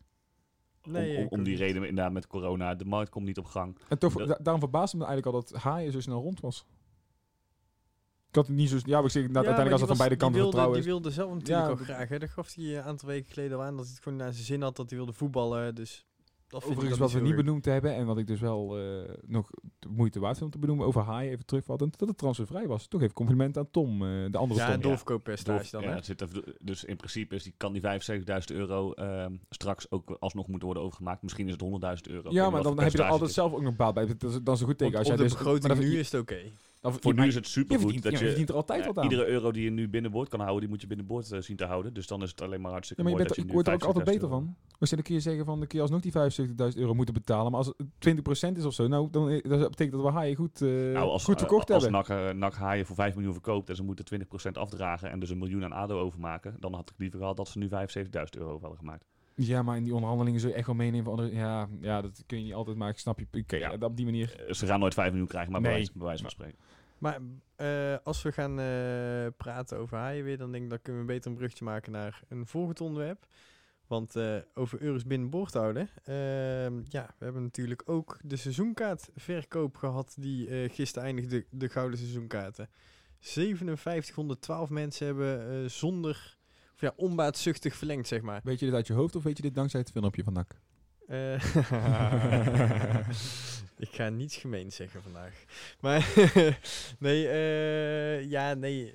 Nee, om, die reden inderdaad met corona. De markt komt niet op gang. En toch, Dat- da- daarom verbaasde me eigenlijk al dat Haaien zo snel rond was. Ik had het niet zo... Ja, maar ik zeg, nou, uiteindelijk als het van beide kanten die wilde, vertrouwen die wilde zelf natuurlijk Ja, ook dat- graag. Hè. Dat gaf hij een aantal weken geleden al aan, dat hij het gewoon naar zijn zin had, dat hij wilde voetballen. Dus dat Overigens, dan wat we zo niet benoemd hebben en wat ik dus wel eh, nog de moeite waard vind om te benoemen over Haaien, even terugvattend, dat het transfervrij was. Toch even compliment aan Tom, eh, de andere Ja, Tom. een doorverkooppercentage Door- dan, ja, hè? zit er- dus in principe is die, kan die 75.000 euro ehm, straks ook alsnog moeten worden overgemaakt. Misschien is het 100.000 euro. Ja, maar dan heb je er altijd zelf ook nog baat bij. Dat is, dat is een goed teken. Op, Als op jij de dus- begroting maar dan- nu is het oké. Dan- Voor je- nu is het supergoed verdient, dat je, je verdient er altijd ja, wat aan. iedere euro die je nu binnenboord kan houden, die moet je binnenboord eh, zien te houden. Dus dan is het alleen maar hartstikke Ja, maar je bent, dat je ik nu word er ook altijd 75.000 beter van. Dus dan kun je zeggen van, dan kun je alsnog die 75.000 euro moeten betalen. Maar als het 20% is of zo, nou, dan, dat betekent dat we Haaien goed, eh, Nou, als, goed verkocht als hebben. NAC, eh, NAC Haaien voor 5 miljoen verkoopt en ze moeten 20% afdragen en dus een miljoen aan ADO overmaken, dan had ik liever gehad dat ze nu 75.000 euro over hadden gemaakt. Ja, maar in die onderhandelingen zul je echt wel meenemen van andere... Ja, ja, dat kun je niet altijd, maar ik snap je. Oké, Ja. ja, op die manier. Eh, Ze gaan nooit 5 miljoen krijgen, maar bij wijze- bij wijze van spreken. Maar eh, als we gaan eh, praten over haaien weer, dan denk ik dat kunnen we beter een brugje maken naar een volgend onderwerp. Want eh, over euro's binnenboord houden. ehm, ja, we hebben natuurlijk ook de seizoenkaartverkoop gehad die eh gisteren eindigde, de gouden seizoenkaarten. 5712 mensen hebben eh, zonder, of ja, onbaatzuchtig verlengd, zeg maar. Weet je dit uit je hoofd of weet je dit dankzij het filmpje van NAC? Eh, <laughs> ik ga niets gemeens zeggen vandaag. Maar <laughs> nee, eh, ja, nee. <laughs>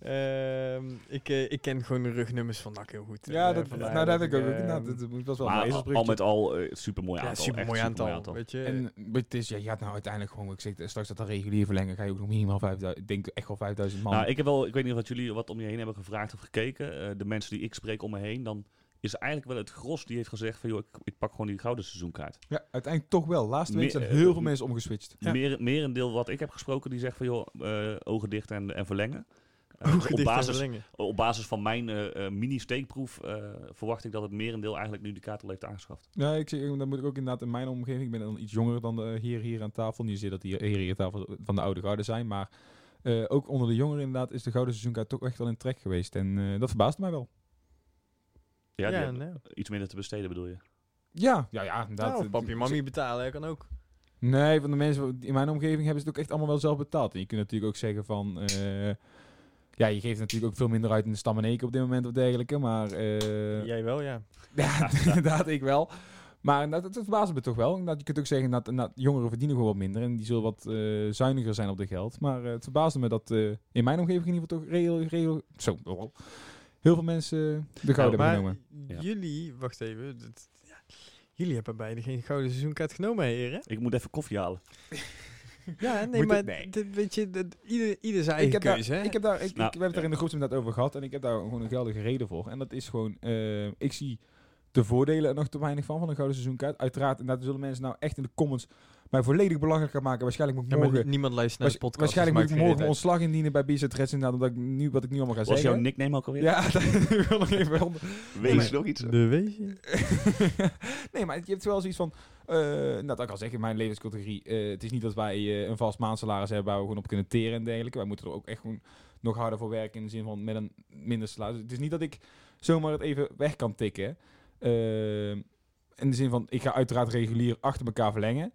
Ehm, ik, eh, ik ken gewoon de rugnummers van NAC heel goed. Ja, Eh, dat, vandaar nou, dat heb ik ook. ehm, Nou, dat, dat was wel een Maar al, al met al eh super mooi ja, aantal. super mooi supermooi aantal. Weet je. En het is, ja, je gaat nou uiteindelijk gewoon, ik zeg straks dat dat regulier verlengen, ga je ook nog minimaal 5000, ik denk echt wel 5000 man. Nou, ik heb wel, ik weet niet of jullie wat om je heen hebben gevraagd of gekeken. Eh, de mensen die ik spreek om me heen, dan is eigenlijk wel het gros die heeft gezegd van joh, ik, ik pak gewoon die gouden seizoenkaart. ja, uiteindelijk toch wel. Laatste week zijn heel veel mensen omgeswitcht. Ja. Meer, merendeel wat ik heb gesproken, die zegt van joh, eh, ogen dicht en, en verlengen. Op, basis, op basis van mijn eh, eh, mini-steekproef eh, verwacht ik dat het merendeel eigenlijk nu die kaart al heeft aangeschaft. Ja, ik zeg, dan moet ik ook inderdaad in mijn omgeving, ik ben dan iets jonger dan de heren hier aan tafel. Niet zozeer dat die heren hier aan tafel van de oude garde zijn, maar eh, ook onder de jongeren inderdaad is de gouden seizoenkaart toch echt wel in trek geweest. En eh, dat verbaast mij wel. Ja, iets minder te besteden bedoel je? Ja, ja, ja. Inderdaad. Nou, papi en mami betalen, hè, kan ook. Nee, van de mensen in mijn omgeving hebben ze het ook echt allemaal wel zelf betaald. En je kunt natuurlijk ook zeggen van... eh, ja, je geeft natuurlijk ook veel minder uit in de stam en eken op dit moment of dergelijke. Maar eh, Jij wel, ja. <laughs> ja, inderdaad, ik wel. Maar dat, dat verbaast me toch wel. Dat je kunt ook zeggen dat, dat jongeren verdienen gewoon wat minder. En die zullen wat eh, zuiniger zijn op de geld. Maar eh, het verbaasde me dat eh, in mijn omgeving in ieder geval toch reëel, reëel, zo, oh, heel veel mensen de gouden hebben genomen. Ja. jullie, wacht even. dat- ja. Jullie hebben beide geen gouden seizoenkaart genomen, heren. Ik moet even koffie halen. <laughs> <laughs> Ja, nee, Moet maar het- nee. dit, weet je, dat, ieder, ieder zijn Ik heb, daar, keuze, ik heb daar, ik, Nou, ik, we hebben het er in de groep inderdaad over gehad. En ik heb daar gewoon een geldige reden voor. En dat is gewoon, eh, ik zie de voordelen er nog te weinig van, van een gouden seizoenkaart. Uiteraard, en dat zullen mensen nou echt in de comments mij volledig belachelijk gaan maken. Waarschijnlijk moet ik Ja, morgen... niemand luistert naar de podcast. waarschijnlijk moet dus ik morgen mijn ontslag indienen bij BZ Reds inderdaad, omdat ik nu, wat ik nu allemaal ga Was jouw zeggen. nickname ook alweer? Ja, <laughs> dat wil nog even onder. <laughs> Wees nog iets. De wezen. <laughs> nee, maar je hebt wel zoiets van... eh nou, dat kan zeggen, in mijn levenscategorie... eh, het is niet dat wij eh, een vast maandsalaris hebben... waar we gewoon op kunnen teren en dergelijke. Wij moeten er ook echt gewoon nog harder voor werken... in de zin van met een minder salaris. Het is niet dat ik zomaar het even weg kan tikken. In de zin van, ik ga uiteraard regulier achter elkaar verlengen.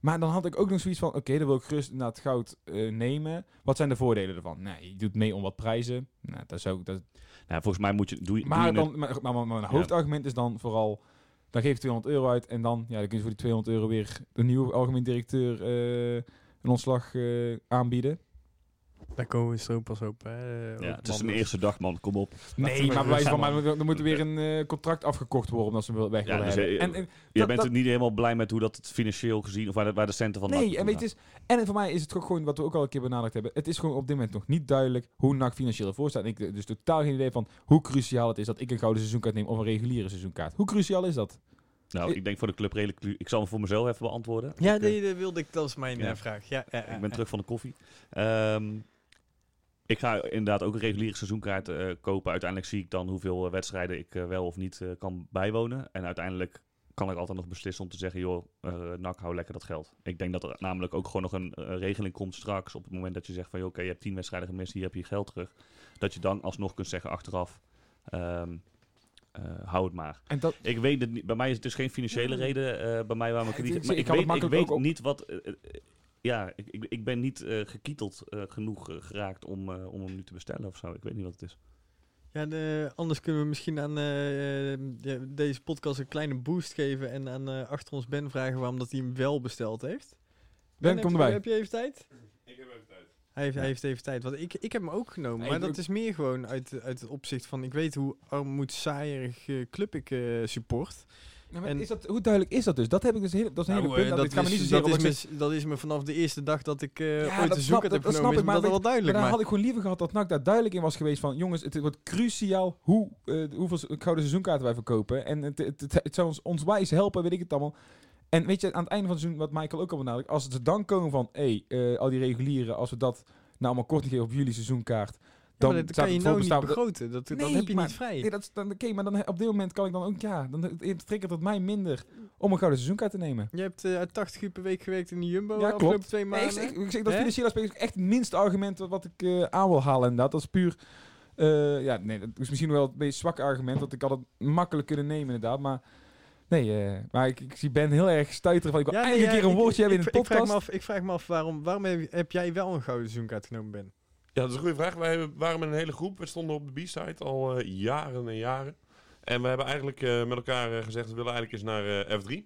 Maar dan had ik ook nog zoiets van... Oké, dan wil ik gerust naar het goud eh, nemen. Wat zijn de voordelen ervan? Nou, je doet mee om wat prijzen. Nou, dat is ook... Dat, Nou, volgens mij moet je, doe, maar, je dan, maar, maar, maar mijn hoofdargument is dan vooral... Dan geef je 200 euro uit en dan, ja, dan kun je voor die 200 euro weer de nieuwe algemeen directeur eh, een ontslag eh, aanbieden. Daar komen we straks pas op. Hè, Ja, op het is een eerste dag, man. Kom op. Nee, maar bij wijze van, maar er moet weer een eh, contract afgekocht worden omdat ze hem weg Ja, willen dus, hebben. eh, En, en, Je Dat- bent dat- er niet helemaal blij met hoe dat het financieel gezien, of waar de, waar de centen van nee, en weet je, dus- en voor mij is het ook gewoon wat we ook al een keer benadrukt hebben. Het is gewoon op dit moment nog niet duidelijk hoe NAC financieel ervoor staat. En ik heb dus totaal geen idee van hoe cruciaal het is dat ik een gouden seizoenkaart neem of een reguliere seizoenkaart. Hoe cruciaal is dat? Nou, ik denk voor de club redelijk... Ik zal hem voor mezelf even beantwoorden. Ja, eh, nee, dat wilde ik. Dat is mijn Ja. eh, vraag. Ja, ja, ja, Ik ben ja. terug van de koffie. Ehm, ik ga inderdaad ook een reguliere seizoenkaart eh, kopen. Uiteindelijk zie ik dan hoeveel eh, wedstrijden ik eh, wel of niet kan bijwonen. En uiteindelijk kan ik altijd nog beslissen om te zeggen... joh, NAC, hou lekker dat geld. Ik denk dat er namelijk ook gewoon nog een regeling komt straks... op het moment dat je zegt van... joh, oké, je hebt tien wedstrijden gemist, hier heb je je geld terug. Dat je dan alsnog kunt zeggen achteraf... ehm, eh, hou het maar. En dat, Ik weet het niet. Bij mij is het dus geen financiële reden. eh, bij mij waarom ik niet. Maar ik ik, weet, ik weet ook niet wat. Ja, ik, ik, ik ben niet eh, gekieteld eh, genoeg eh, geraakt om, eh, om hem nu te bestellen of zo. Ik weet niet wat het is. Ja, de, anders kunnen we misschien aan de- deze podcast een kleine boost geven en aan eh, achter ons Ben vragen waarom dat hij hem wel besteld heeft. Ben, kom erbij. Heb je even tijd? Ik heb even tijd. Hij heeft, hij heeft even tijd. Want ik, ik heb hem ook genomen. Maar dat is meer gewoon uit, uit het opzicht van... Ik weet hoe armoedzaaierig eh, club ik eh, support. Ja, maar En- is dat, hoe duidelijk is dat dus? Dat heb ik dus heel, dat is een hele Nou, punt. Dat, me niet is, zozeer dat, is me, dat is me vanaf de eerste dag dat ik eh Ja, ooit dat een snap- zoeker dat- heb dat snap ik, Is me maar dat wel Maar duidelijk. daar Maar, had ik gewoon liever gehad dat NAC daar duidelijk in was geweest van... Jongens, het wordt cruciaal hoe, eh, hoeveel gouden seizoenkaarten wij verkopen. En het, het, het, het zou ons, ons wijs helpen, weet ik het allemaal. En weet je, aan het einde van het seizoen, wat Michael ook al benadrukt... Als ze dan komen van, hé, hey, eh, al die regulieren... Als we dat nou allemaal korting geven op jullie seizoenkaart... Dan maar dat kan je nou niet begroten. Dat, Nee, heb je maar- niet vrij. Nee, dat is dan oké, maar dan, op dit moment kan ik dan ook, ja, dan triggert het mij minder om een gouden seizoenkaart te nemen. Je hebt eh, uit 80 uur per week gewerkt in de Jumbo Ja, klopt. twee Nee, ik, maanden. ik, ik zeg dat Hè? financiële aspect is echt het minste argument wat ik eh, aan wil halen inderdaad. Dat is puur, eh, ja, nee, dat is misschien wel het meest zwakke argument, dat ik had het makkelijk kunnen nemen inderdaad, maar nee, eh, maar ik, ik zie Ben heel erg stuiteren van, ik wil Ja, nee, een keer een woordje ik, hebben in de ik, vraag podcast. me af, ik vraag me af waarom, waarom heb, heb jij wel een gouden seizoenkaart genomen, Ben? Ja, dat is een goede vraag. Wij waren met een hele groep. We stonden op de B-side al eh, jaren en jaren. En we hebben eigenlijk eh, met elkaar eh, gezegd, we willen eigenlijk eens naar eh, F3.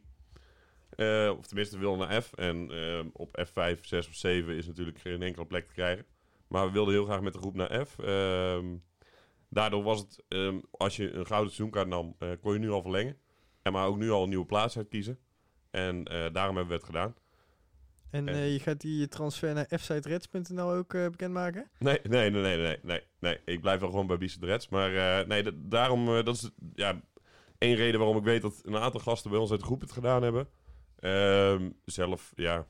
Eh, of tenminste, we willen naar F. En op F5, 6 of 7 is natuurlijk geen enkele plek te krijgen. Maar we wilden heel graag met de groep naar F. Ehm, daardoor was het, ehm, als je een gouden seizoenkaart nam, kon je nu al verlengen. En maar ook nu al een nieuwe plaats uitkiezen. En daarom hebben we het gedaan. En Eh. je gaat die transfer naar fsitereds.nl ook eh, bekendmaken? Nee, nee, nee, nee, nee, nee, nee. Ik blijf wel gewoon bij Bice Reds. Maar eh, nee, dat- daarom, dat is ja, één reden waarom ik weet dat een aantal gasten bij ons uit de groep het gedaan hebben. Ehm, zelf, ja,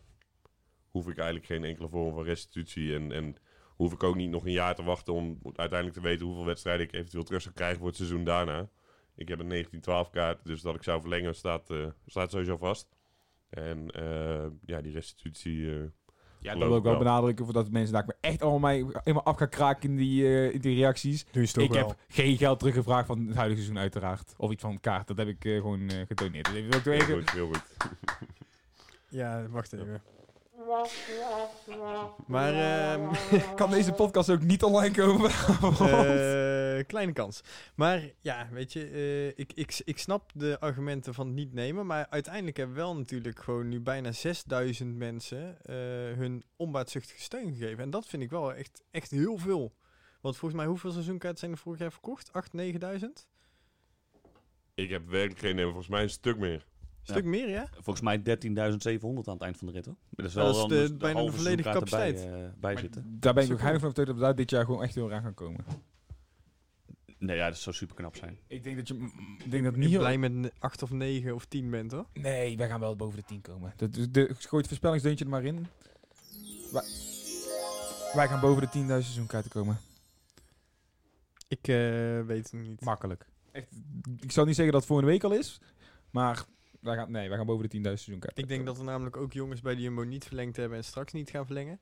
hoef ik eigenlijk geen enkele vorm van restitutie. En, en hoef ik ook niet nog een jaar te wachten om uiteindelijk te weten hoeveel wedstrijden ik eventueel terug zou krijgen voor het seizoen daarna. Ik heb een 1912 kaart, dus dat ik zou verlengen staat, staat sowieso vast. En eh, ja, die restitutie... eh, Ja, dat wil ik wel wel. benadrukken, voordat mensen daar me echt allemaal mij helemaal af gaan kraken in die, eh, in die reacties. Doe je ik heb geen geld teruggevraagd van het huidige seizoen uiteraard. Of iets van kaart, dat heb ik eh, gewoon eh gedoneerd. Dus even, ook heel even, goed, heel goed. <laughs> Ja, wacht even. Maar ehm, <laughs> kan deze podcast ook niet online komen? Eh, kleine kans. Maar ja, weet je, eh, ik, ik, ik snap de argumenten van het niet nemen. Maar uiteindelijk hebben wel natuurlijk gewoon nu bijna 6000 mensen eh, hun onbaatzuchtige steun gegeven. En dat vind ik wel echt, echt heel veel. Want volgens mij, hoeveel seizoenkaarten zijn er vorig jaar verkocht? 8, 9000? Ik heb werkelijk geen idee, volgens mij een stuk meer. Stuk meer, ja? Volgens mij 13.700 aan het eind van de rit. Hoor. Dat is Dat is dan de- dus de bijna de volledige erbij, capaciteit. bij zitten. Daar ben ik ook heilig van overtuigd dat we daar dit jaar gewoon echt heel erg aan gaan komen. Nee, ja, dat zou super knap zijn. Ik denk dat je, ik denk dat niet blij met 8 of 9 of 10 bent, hoor. Nee, wij gaan wel boven de 10 komen. Dat, de, de, gooi het voorspellingsdeuntje er maar in. Wij, wij gaan boven de 10.000 seizoenkaarten komen. Ik eh, weet het niet. Makkelijk. Echt, ik zal niet zeggen dat het volgende week al is, maar wij gaan, nee, wij gaan boven de 10.000 seizoenkaarten Ik denk komen. dat er namelijk ook jongens bij de Jumbo niet verlengd hebben en straks niet gaan verlengen.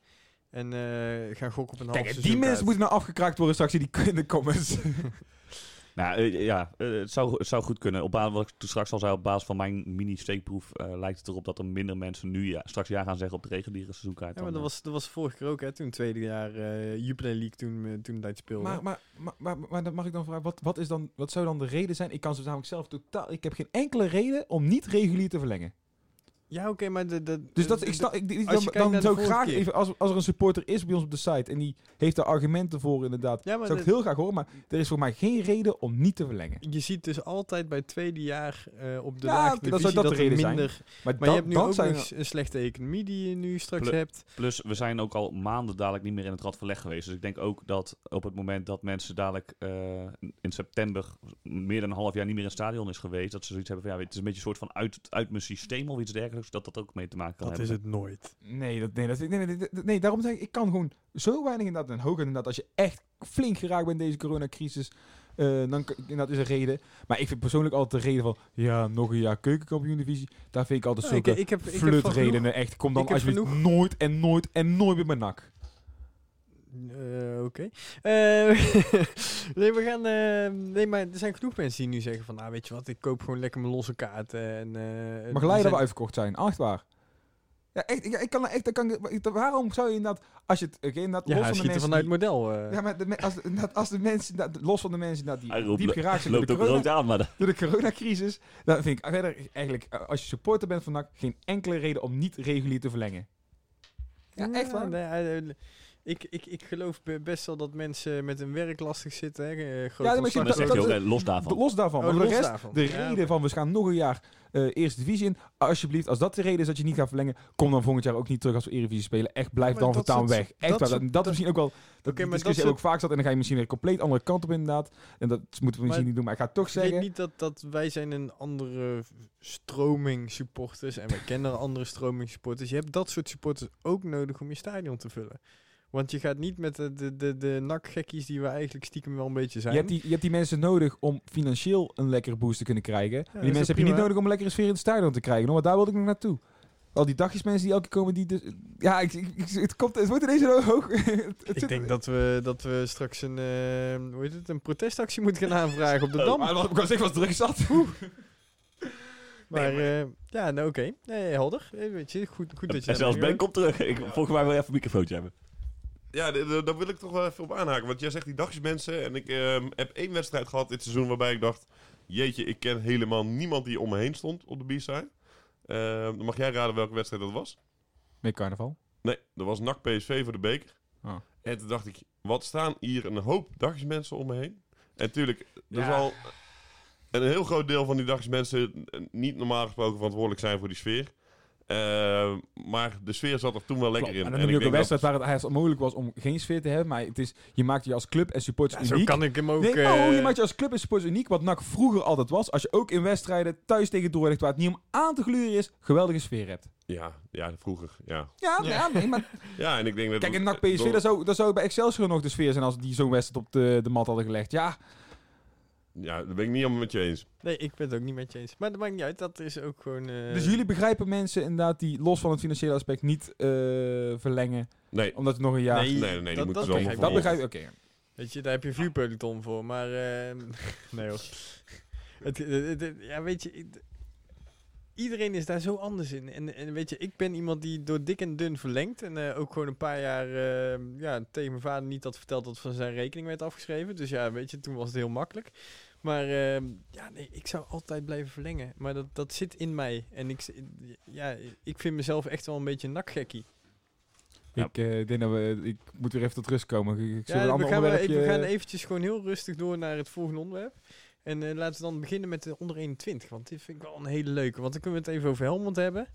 En eh, gaan gokken op een half Kijk, die mensen moeten nou afgekraakt worden straks in die <laughs> in de comments. <laughs> Nou, eh, ja, eh, het, zou, het zou goed kunnen. Op basis, wat ik toen straks al zei, op basis van mijn mini-steekproef eh, lijkt het erop dat er minder mensen nu ja, straks ja gaan zeggen op de reguliere seizoenkaart. Ja, maar dat was, dat was vorig jaar ook, hè, toen tweede jaar eh Jupiler League toen, toen dat speelde. maar, maar, maar, maar, maar dan mag ik dan vragen, wat, wat, is dan, wat zou dan de reden zijn? Ik kan ze namelijk zelf totaal... Ik heb geen enkele reden om niet regulier te verlengen. Ja, oké, maar de, de, Dus dat, ik snap, ik, dan, dan zou ik graag keer. even, als, als er een supporter is bij ons op de site en die heeft daar argumenten voor inderdaad, Ja, maar zou ik het heel graag horen, maar er is voor mij geen reden om niet te verlengen. Je ziet dus altijd bij het tweede jaar eh, op de Ja, divisie zou dat de er reden zijn. minder... Maar, Maar dat, je hebt nu dat ook zijn, nog een slechte economie die je nu straks hebt. Plus, we zijn ook al maanden dadelijk niet meer in het radverleg geweest. Dus ik denk ook dat op het moment dat mensen dadelijk eh, in september meer dan een half jaar niet meer in het stadion is geweest, dat ze zoiets hebben van ja, het is een beetje een soort van uit, uit mijn systeem of iets dergelijks, dat dat ook mee te maken kan Dat hebben. is het nooit. nee, dat, nee, dat, nee, nee, nee, nee, nee, daarom zeg ik, ik kan gewoon zo weinig inderdaad, en hoog inderdaad, als je echt flink geraakt bent in deze coronacrisis, eh dan inderdaad is een reden. Maar ik vind persoonlijk altijd de reden van, ja, nog een jaar keukenkampioen divisie, daar vind ik altijd ik, zulke ik heb, ik heb redenen. Echt, kom dan alsjeblieft nooit en nooit en nooit met mijn nak. Eh, Oké. Eh, <laughs> nee, we gaan. eh, nee, maar er zijn genoeg mensen die nu zeggen van, nou weet je wat, ik koop gewoon lekker mijn losse kaarten. En, eh, Maar gelijk dat we uitverkocht zijn, echt waar. Ja, echt, ik, ik kan echt, ik kan, ik- waarom zou je inderdaad, als je het, oké, inderdaad, Ja, los hij van de schiet er mensen vanuit die- model. eh. Ja, maar de, als, de, inderdaad, als de mensen, inderdaad, los van de mensen Hij die roept- diep geraakt zijn door loopt de, ook corona, aan, maar dat- door de coronacrisis, dan vind ik verder eigenlijk, als je supporter bent van NAC, geen enkele reden om niet regulier te verlengen. Ja, echt waar. nee, ik, ik, ik geloof be- best wel dat mensen met hun werk lastig zitten. Hè, eh, grote maar dat dat- los daarvan. Los daarvan. Oh, maar de los rest, daarvan. de Ja, reden van we gaan nog een jaar eh, eerste divisie in, alsjeblieft, als dat de reden is dat je niet gaat verlengen, kom dan volgend jaar ook niet terug als we Eredivisie spelen. Echt, blijf Maar dan voortaan soort- weg. Echt dat Dat, dat dat- is misschien ook wel dat maar discussie dat ook vaak zat en dan ga je misschien weer een compleet andere kant op inderdaad. En dat moeten we misschien Maar niet doen, maar ik ga het toch Ik weet zeggen. niet dat, dat wij zijn een andere stroming supporters en wij kennen andere stroming supporters. Je hebt dat soort supporters ook nodig om je stadion te vullen. Want je gaat niet met de, de, de, de nakgekkies die we eigenlijk stiekem wel een beetje zijn. Je hebt, die, je hebt die mensen nodig om financieel een lekkere boost te kunnen krijgen. Die mensen heb je niet nodig om een lekkere sfeer in het stadion te krijgen. Want daar wilde ik nog naartoe. Al die dagjes mensen die elke keer komen die dus... Ja, ik, ik, het, komt, het wordt ineens zo hoog. <laughs> Ik denk dat we, dat we straks een, eh, hoe heet het, een protestactie moeten gaan aanvragen op de Dam. Maar wat ik was zeggen was druk zat. <laughs> Maar eh, ja, nou oké. Nee, helder. Eh, Weet je, goed, goed dat je En zelfs Ben komt terug. Ik, volgens mij wil even een microfoontje hebben. Ja, daar wil ik toch wel even op aanhaken. Want jij zegt die dagjesmensen. En ik ehm, heb één wedstrijd gehad dit seizoen waarbij ik dacht... Jeetje, ik ken helemaal niemand die om me heen stond op de B-side. Ehm, dan mag jij raden welke wedstrijd dat was. Met carnaval. Nee, dat was NAC PSV voor de beker. Oh. En toen dacht ik, wat staan hier een hoop dagjesmensen om me heen? En natuurlijk, er Ja. zal een heel groot deel van die dagjesmensen niet normaal gesproken verantwoordelijk zijn voor die sfeer. Ehm, maar de sfeer zat er toen wel lekker in. En dan noem je ook een wedstrijd dat- waar het eigenlijk mogelijk was om geen sfeer te hebben. Maar het is, je maakt je als club en supporters Ja, zo uniek. kan ik hem ook... Nee, eh, oh, je maakt je als club en supporters uniek. Wat NAC vroeger altijd was. Als je ook in wedstrijden thuis tegen Dordrecht, waar het niet om aan te gluren is, geweldige sfeer hebt. Ja, ja, vroeger, ja. Ja, ja. nee, maar <laughs> Ja, en ik denk dat... kijk, in NAC PSV, door- dat zou, zou bij Excelsior nog de sfeer zijn als die zo'n wedstrijd op de, de mat hadden gelegd. Ja, Ja, dat ben ik niet helemaal met je eens. Nee, ik ben het ook niet met je eens. Maar dat maakt niet uit. Dat is ook gewoon... eh, dus jullie begrijpen mensen inderdaad die los van het financiële aspect niet eh, verlengen. Nee, Omdat het nog een jaar... Nee, nee, nee, die dat- moeten dat ze allemaal begrijp dat ik. volgen. begrijp ik, oké. Weet je, daar heb je een vuurpeloton voor. Maar... eh, <laughs> nee hoor. Het, het- het- ja, weet je... iedereen is daar zo anders in. En, en weet je, ik ben iemand die door dik en dun verlengt. En eh, ook gewoon een paar jaar eh, ja, tegen mijn vader niet had verteld dat van zijn rekening werd afgeschreven. Dus ja, weet je, toen was het heel makkelijk. Maar eh, ja, nee, ik zou altijd blijven verlengen. Maar dat, dat zit in mij. En ik, ja, ik vind mezelf echt wel een beetje een nakgekkie. Ja. Ik eh, denk dat we... Ik moet weer even tot rust komen. Ik, ik zal een Ja, we gaan, we, onderwerpje... we gaan eventjes gewoon heel rustig door naar het volgende onderwerp. En eh, laten we dan beginnen met de onder 21. Want dit vind ik wel een hele leuke. Want dan kunnen we het even over Helmond hebben.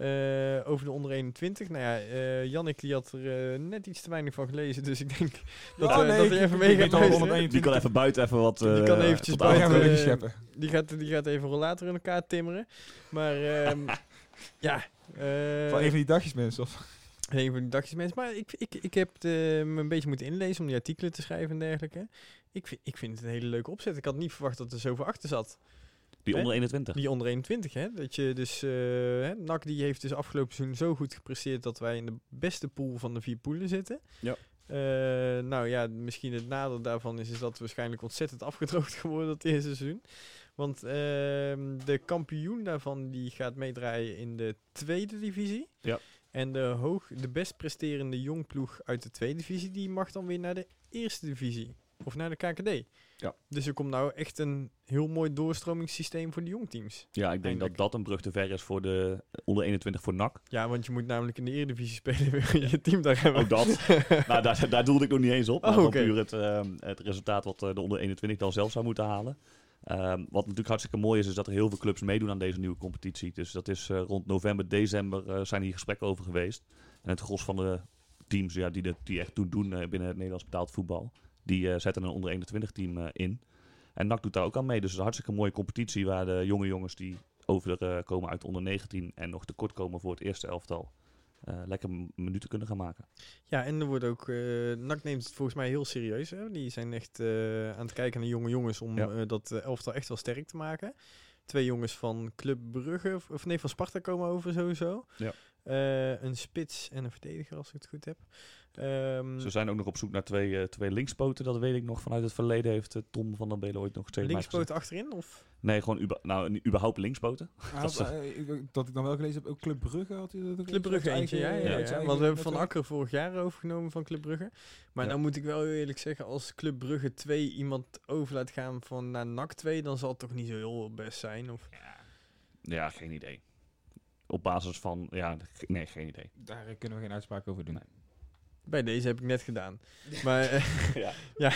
Eh, over de onder 21. Nou ja, eh Jannik die had er eh, net iets te weinig van gelezen. Dus ik denk dat, nee, dat ik- hij even mee gaat al luisteren. 121. Die kan even buiten even wat... Die kan eventjes wat buiten- even. Die gaat, die gaat even rollator in elkaar timmeren. Maar ehm, <laughs> ja. eh, Van een van die dagjes mensen. Of? Een van die dagjes mensen. Maar ik, ik, ik heb me een beetje moeten inlezen om die artikelen te schrijven en dergelijke. Ik vind, ik vind het een hele leuke opzet. Ik had niet verwacht dat er zoveel achter zat. Die onder 21. Die onder 21, hè. Dat je dus... eh hè, NAC die heeft dus afgelopen seizoen zo goed gepresteerd... dat wij in de beste pool van de vier poelen zitten. Ja. Eh, nou ja, misschien het nadeel daarvan is, is dat we waarschijnlijk ontzettend afgedroogd <laughs> geworden dat eerste seizoen. Want ehm, de kampioen daarvan die gaat meedraaien in de tweede divisie. Ja. En de, hoog, de best presterende jongploeg uit de tweede divisie... die mag dan weer naar de eerste divisie. Of naar de KKD. Ja. Dus er komt nou echt een heel mooi doorstromingssysteem voor de jongteams. Ja, ik denk Eindelijk. dat dat een brug te ver is voor de onder 21 voor NAC. Ja, want je moet namelijk in de Eredivisie spelen. <laughs> wil je team daar hebben. Ook dat. <laughs> nou, daar, daar doelde ik nog niet eens op. Maar Oh, gewoon oké. puur het, ehm, het resultaat wat eh, de onder 21 dan zelf zou moeten halen. Ehm, wat natuurlijk hartstikke mooi is, is dat er heel veel clubs meedoen aan deze nieuwe competitie. Dus dat is eh, rond november, december eh, zijn hier gesprekken over geweest. En het gros van de teams ja, die, de, die echt doen, doen binnen het Nederlands betaald voetbal, die eh, zetten een onder 21 team eh, in. En NAC doet daar ook aan mee. Dus het is een hartstikke mooie competitie waar de jonge jongens die over eh, komen uit de onder 19 en nog tekort komen voor het eerste elftal, lekker minuten kunnen gaan maken. Ja, en er wordt ook... eh NAC neemt het volgens mij heel serieus. Hè? Die zijn echt aan het kijken naar jonge jongens om Ja. dat elftal echt wel sterk te maken. Twee jongens van Club Brugge, of, nee, van Sparta komen over sowieso. Ja. Een spits en een verdediger, als ik het goed heb. Ehm, Ze zijn ook nog op zoek naar twee, eh, twee linkspoten. Dat weet ik nog vanuit het verleden. Heeft eh, Tom van der Belen ooit nog gezegd. linkspoot achterin? Of? Nee, gewoon nou, überhaupt linkspoten. <laughs> Ah, Dat is, eh, ik- dat ik dan wel gelezen heb, ook Club Brugge had hij dat ook Club Brugge eentje, ja. ja, Want we hebben Van. Akker vorig jaar overgenomen van Club Brugge. Maar Ja. dan moet ik wel heel eerlijk zeggen, als Club Brugge 2 iemand over laat gaan van naar NAC 2, dan zal het toch niet zo heel best zijn. Of... Ja, geen idee. Op basis van, ja, nee, geen idee. Daar kunnen we geen uitspraak over doen. Bij deze heb ik net gedaan. <laughs> Maar eh, Ja. <laughs> ja,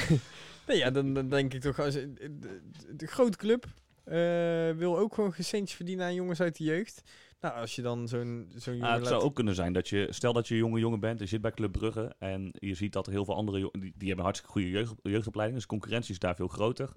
nee, ja dan, dan denk ik toch, als, de, de, de grote club eh, wil ook gewoon centjes verdienen aan jongens uit de jeugd. Nou, als je dan zo'n zo'n jongen Ah, het laat... zou ook kunnen zijn dat je, stel dat je jonge jongen bent, je zit bij Club Brugge en je ziet dat er heel veel andere jongen, die, die hebben hartstikke goede jeugd, jeugdopleiding, dus de concurrentie is daar veel groter.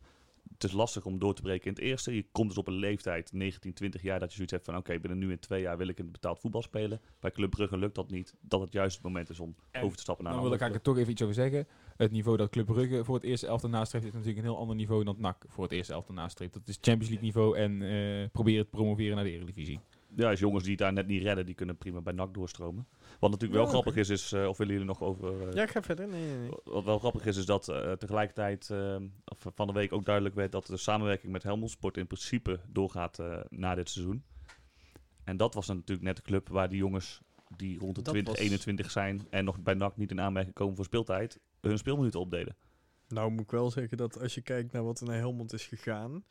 Het is lastig om door te breken in het eerste. Je komt dus op een leeftijd, 19, 20 jaar, dat je zoiets hebt van oké, binnen nu in twee jaar wil ik in het betaald voetbal spelen. Bij Club Brugge lukt dat niet. Dat het juist het moment is om En over te stappen naar Dan wil ik eigenlijk toch even iets over zeggen. Het niveau dat Club Brugge voor het eerste elftal nastreeft is natuurlijk een heel ander niveau dan NAC voor het eerste elftal nastreeft. Dat is Champions League niveau en eh proberen te promoveren naar de Eredivisie. Ja, dus jongens die het daar net niet redden, die kunnen prima bij NAC doorstromen. Wat natuurlijk wel Ja, grappig is, is, eh, of willen jullie nog over... eh, Ja, ik ga verder. Nee, nee, nee. Wat wel grappig is, is dat eh, tegelijkertijd of van de week ook duidelijk werd dat de samenwerking met Helmond Sport in principe doorgaat eh, na dit seizoen. En dat was dan natuurlijk net de club waar die jongens die rond de Dat 20, was- 21 zijn en nog bij NAC niet in aanmerking komen voor speeltijd, hun speelminuten opdeden. Nou moet ik wel zeggen dat als je kijkt naar wat er naar Helmond is gegaan,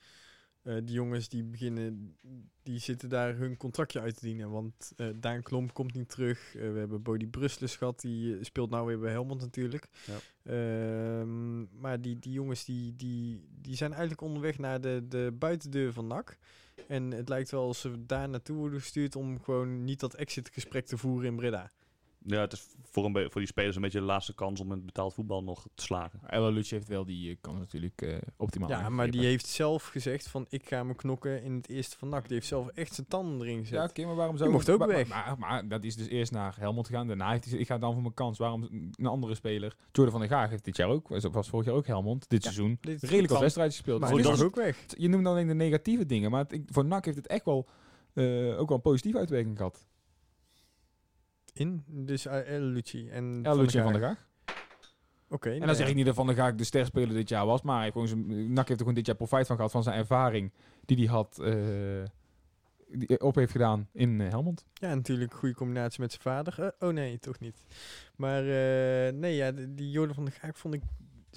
eh, die jongens die beginnen, die zitten daar hun contractje uit te dienen. Want eh, Daan Klomp komt niet terug. Eh, we hebben Bodie Brusles gehad, die speelt nou weer bij Helmond natuurlijk. Ja. Ehm, maar die, die jongens die, die, die zijn eigenlijk onderweg naar de, de buitendeur van NAC. En het lijkt wel alsof ze daar naartoe worden gestuurd om gewoon niet dat exitgesprek te voeren in Breda. Ja, het is voor, een voor die spelers een beetje de laatste kans om het betaald voetbal nog te slagen. Ella Lucci heeft wel die eh, kans natuurlijk eh, optimaal Ja, maar die heeft zelf gezegd van ik ga me knokken in het eerste van NAC. Die heeft zelf echt zijn tanden erin gezet. Ja, oké, maar waarom zou... Die mocht ook maar, weg. Maar, maar, maar dat is dus eerst naar Helmond gegaan. Daarna heeft hij gezegd, ik ga dan voor mijn kans. Waarom een andere speler? Jordan van der Gaag heeft dit jaar ook, was, was vorig jaar ook Helmond. Dit Ja, seizoen dit redelijk wat wedstrijdjes gespeeld. Maar Dus die is ook weg. je noemt dan alleen de negatieve dingen, maar het- ik- voor NAC heeft het echt wel eh, ook wel een positieve uitwerking gehad. In, dus El Lucci en El Lucci van der Gaag. Oké. En dan zeg ik niet dat Van der Gaag de sterspeler dit jaar was, maar hij heeft gewoon zijn, NAC heeft er gewoon dit jaar profijt van gehad van zijn ervaring die hij had eh, die op heeft gedaan in eh, Helmond. Ja, natuurlijk goede combinatie met zijn vader. Eh, oh nee, toch niet. Maar eh, nee, ja, die Jordan van der Gaag vond ik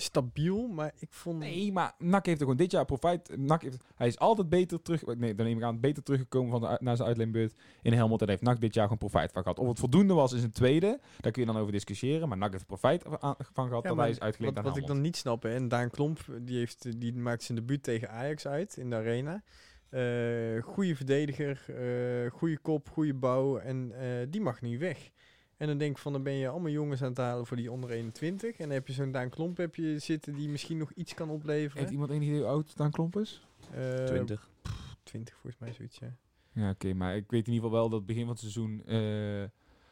stabiel, maar ik vond... Nee, maar NAC heeft er gewoon dit jaar profijt. NAC heeft, hij is altijd beter terug. Nee, dan neem ik aan, beter teruggekomen van de, naar zijn uitleenbeurt in Helmond. En heeft NAC dit jaar gewoon profijt van gehad. Of het voldoende was in zijn tweede, daar kun je dan over discussiëren. Maar NAC heeft er profijt van gehad Ja, dat maar hij is uitgeleend wat, aan wat ik dan niet snap, hè, en Daan Klomp, die, heeft, die maakt zijn debuut tegen Ajax uit in de arena. Eh goede verdediger, eh goede kop, goede bouw en eh, die mag nu weg. En dan denk ik van, dan ben je allemaal jongens aan het halen voor die onder 21. En dan heb je zo'n Daan Klomp heb je zitten die misschien nog iets kan opleveren. Heeft iemand enig idee hoe oud Daan Klomp is? Eh, 20. 20 volgens mij, zoiets, ja. Ja, oké. maar ik weet in ieder geval wel dat begin van het seizoen... eh,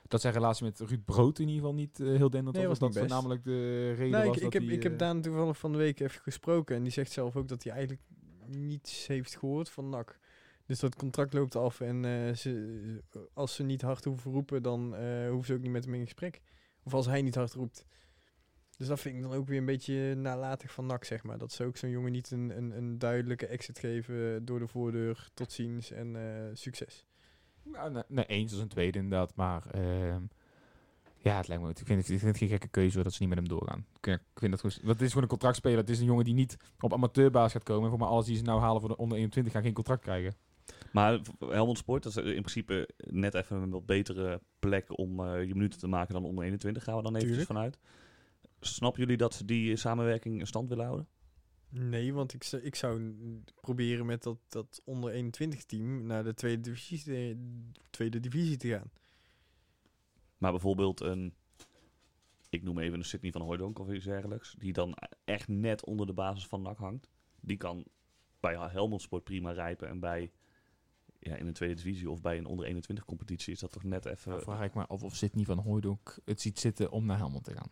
dat zijn relatie met Ruud Brood in ieder geval niet eh, heel Nee, was. was Dat best. voornamelijk de reden Nou, was ik, dat ik, heb, ik heb eh, Daan toevallig van de week even gesproken. En die zegt zelf ook dat hij eigenlijk niets heeft gehoord van NAC. Dus dat contract loopt af. En eh, als ze niet hard hoeven roepen, dan eh, hoeven ze ook niet met hem in gesprek. Of als hij niet hard roept. Dus dat vind ik dan ook weer een beetje nalatig van NAC, zeg maar. Dat ze ook zo'n jongen niet een, een, een duidelijke exit geven door de voordeur. Tot ziens en eh, succes. Nou, nee, nee, eens als een tweede inderdaad. Maar ehm, Ja, het lijkt me. Ik vind, ik vind het geen gekke keuze dat ze niet met hem doorgaan. Ik, vind dat goed. Het is gewoon een contractspeler. Het is een jongen die niet op amateurbasis gaat komen. En voor mij alles die ze nou halen voor de onder 21 gaan geen contract krijgen. Maar Helmond Sport, dat is in principe net even een wat betere plek om eh, je minuten te maken dan onder 21, gaan we dan eventjes Tuurlijk. vanuit. Snappen jullie dat ze die samenwerking in stand willen houden? Nee, want ik, zou- ik zou proberen met dat, dat onder 21 team naar de tweede divisie, te- tweede divisie te gaan. Maar bijvoorbeeld een, ik noem even een Sydney van Hooijdonk of iets dergelijks, die dan echt net onder de basis van NAC hangt. Die kan bij Helmond Sport prima rijpen en bij ja, in een tweede divisie of bij een onder 21 competitie is dat toch net even... Dan vraag ik me af of Sidney van Hooydonk het ziet zitten om naar Helmond te gaan.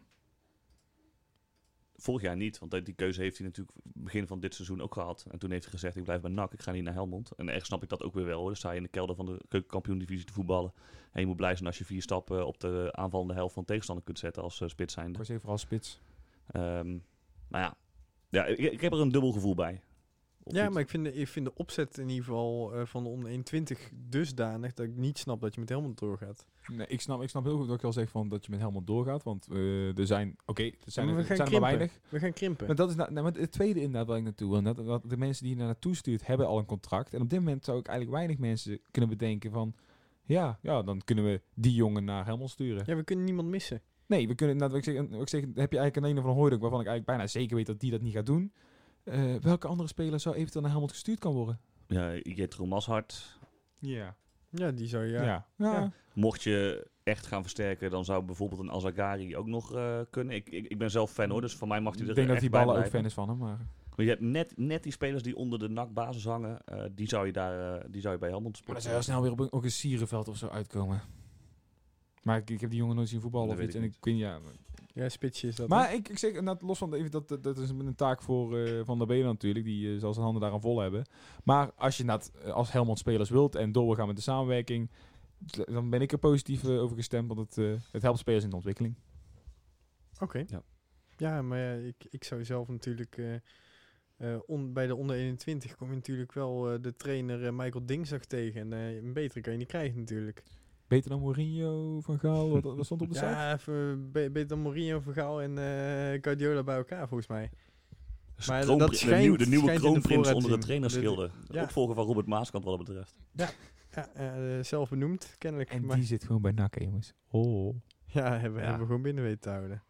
Vorig jaar niet, want die keuze heeft hij natuurlijk begin van dit seizoen ook gehad. En toen heeft hij gezegd, ik blijf bij NAC, ik ga niet naar Helmond. En ergens snap ik dat ook weer wel hoor. Dan sta je in de kelder van de keukenkampioen-divisie te voetballen. En je moet blij zijn als je vier stappen op de aanvallende helft van de tegenstander kunt zetten als uh, spits Ik zijnde. was even vooral spits. Um, maar ja, ja ik, ik heb er een dubbel gevoel bij. Ja, maar ik vind, de, ik vind de opzet in ieder geval eh, van de onder 21 dusdanig dat ik niet snap dat je met Helmond doorgaat. Nee, ik snap, ik snap heel goed wat ik al zeg van dat je met Helmond doorgaat. Want eh, er zijn, oké, er zijn, Maar er, we gaan zijn er maar weinig. We gaan krimpen. Maar dat is nou, nou, maar het tweede inderdaad waar ik naartoe wil. Dat, dat de mensen die je daar naartoe stuurt, hebben al een contract. En op dit moment zou ik eigenlijk weinig mensen kunnen bedenken van... Ja, ja dan kunnen we die jongen naar Helmond sturen. Ja, we kunnen niemand missen. Nee, we kunnen, nou, wat ik zeg, wat ik zeg, heb je eigenlijk een ene van Hooydonk waarvan ik eigenlijk bijna zeker weet dat die dat niet gaat doen. Eh, welke andere speler zou eventueel naar Helmond gestuurd kan worden? Ja, Jetro Mashart. Ja. Ja, die zou ja. Ja. ja. Ja. Mocht je echt gaan versterken, dan zou bijvoorbeeld een Azagari ook nog eh, kunnen. Ik, ik, ik ben zelf fan hoor, dus voor mij mag hij er Ik denk dat die bij ballen ook fan is van hem. Maar Maar je hebt net, net die spelers die onder de NAC-basis hangen, eh, die, zou je daar, eh, die zou je bij Helmond Maar dan zou je snel weer op een, ook een Sierenveld of zo uitkomen. Maar ik, ik heb die jongen nooit zien voetballen Dat of weet iets. ik En ik weet ja. Ja, spitsje is dat. Maar ik, ik zeg inderdaad, los van even dat, dat, dat is een taak voor eh, Van der Belen natuurlijk. Die eh, zal zijn handen daaraan vol hebben. Maar als je inderdaad eh, als Helmond spelers wilt en door wil gaan met de samenwerking. Dan ben ik er positief over gestemd. Want het, eh, het helpt spelers in de ontwikkeling. Oké. Ja. Ja, maar ja, ik, ik zou zelf natuurlijk... eh, eh, on- bij de onder 21 kom je natuurlijk wel eh, de trainer Michael Dingsdag tegen. En eh, een betere kan je niet krijgen natuurlijk. Beter dan Mourinho, Van Gaal, wat, wat stond op de <laughs> site? Ja, beter dan Mourinho, Vergaal en eh Guardiola bij elkaar volgens mij. Maar dat de, schijnt- nieuwe, de nieuwe de kroonprins onder de te zien. trainerschilde. De- De, ja. opvolger van Robert Maaskant wat dat betreft. Ja, eh, zelf benoemd, kennelijk. En maar, die zit gewoon bij NAC, hè, jongens. Oh. ja, hebben, Ja. hebben we gewoon binnen weten te houden.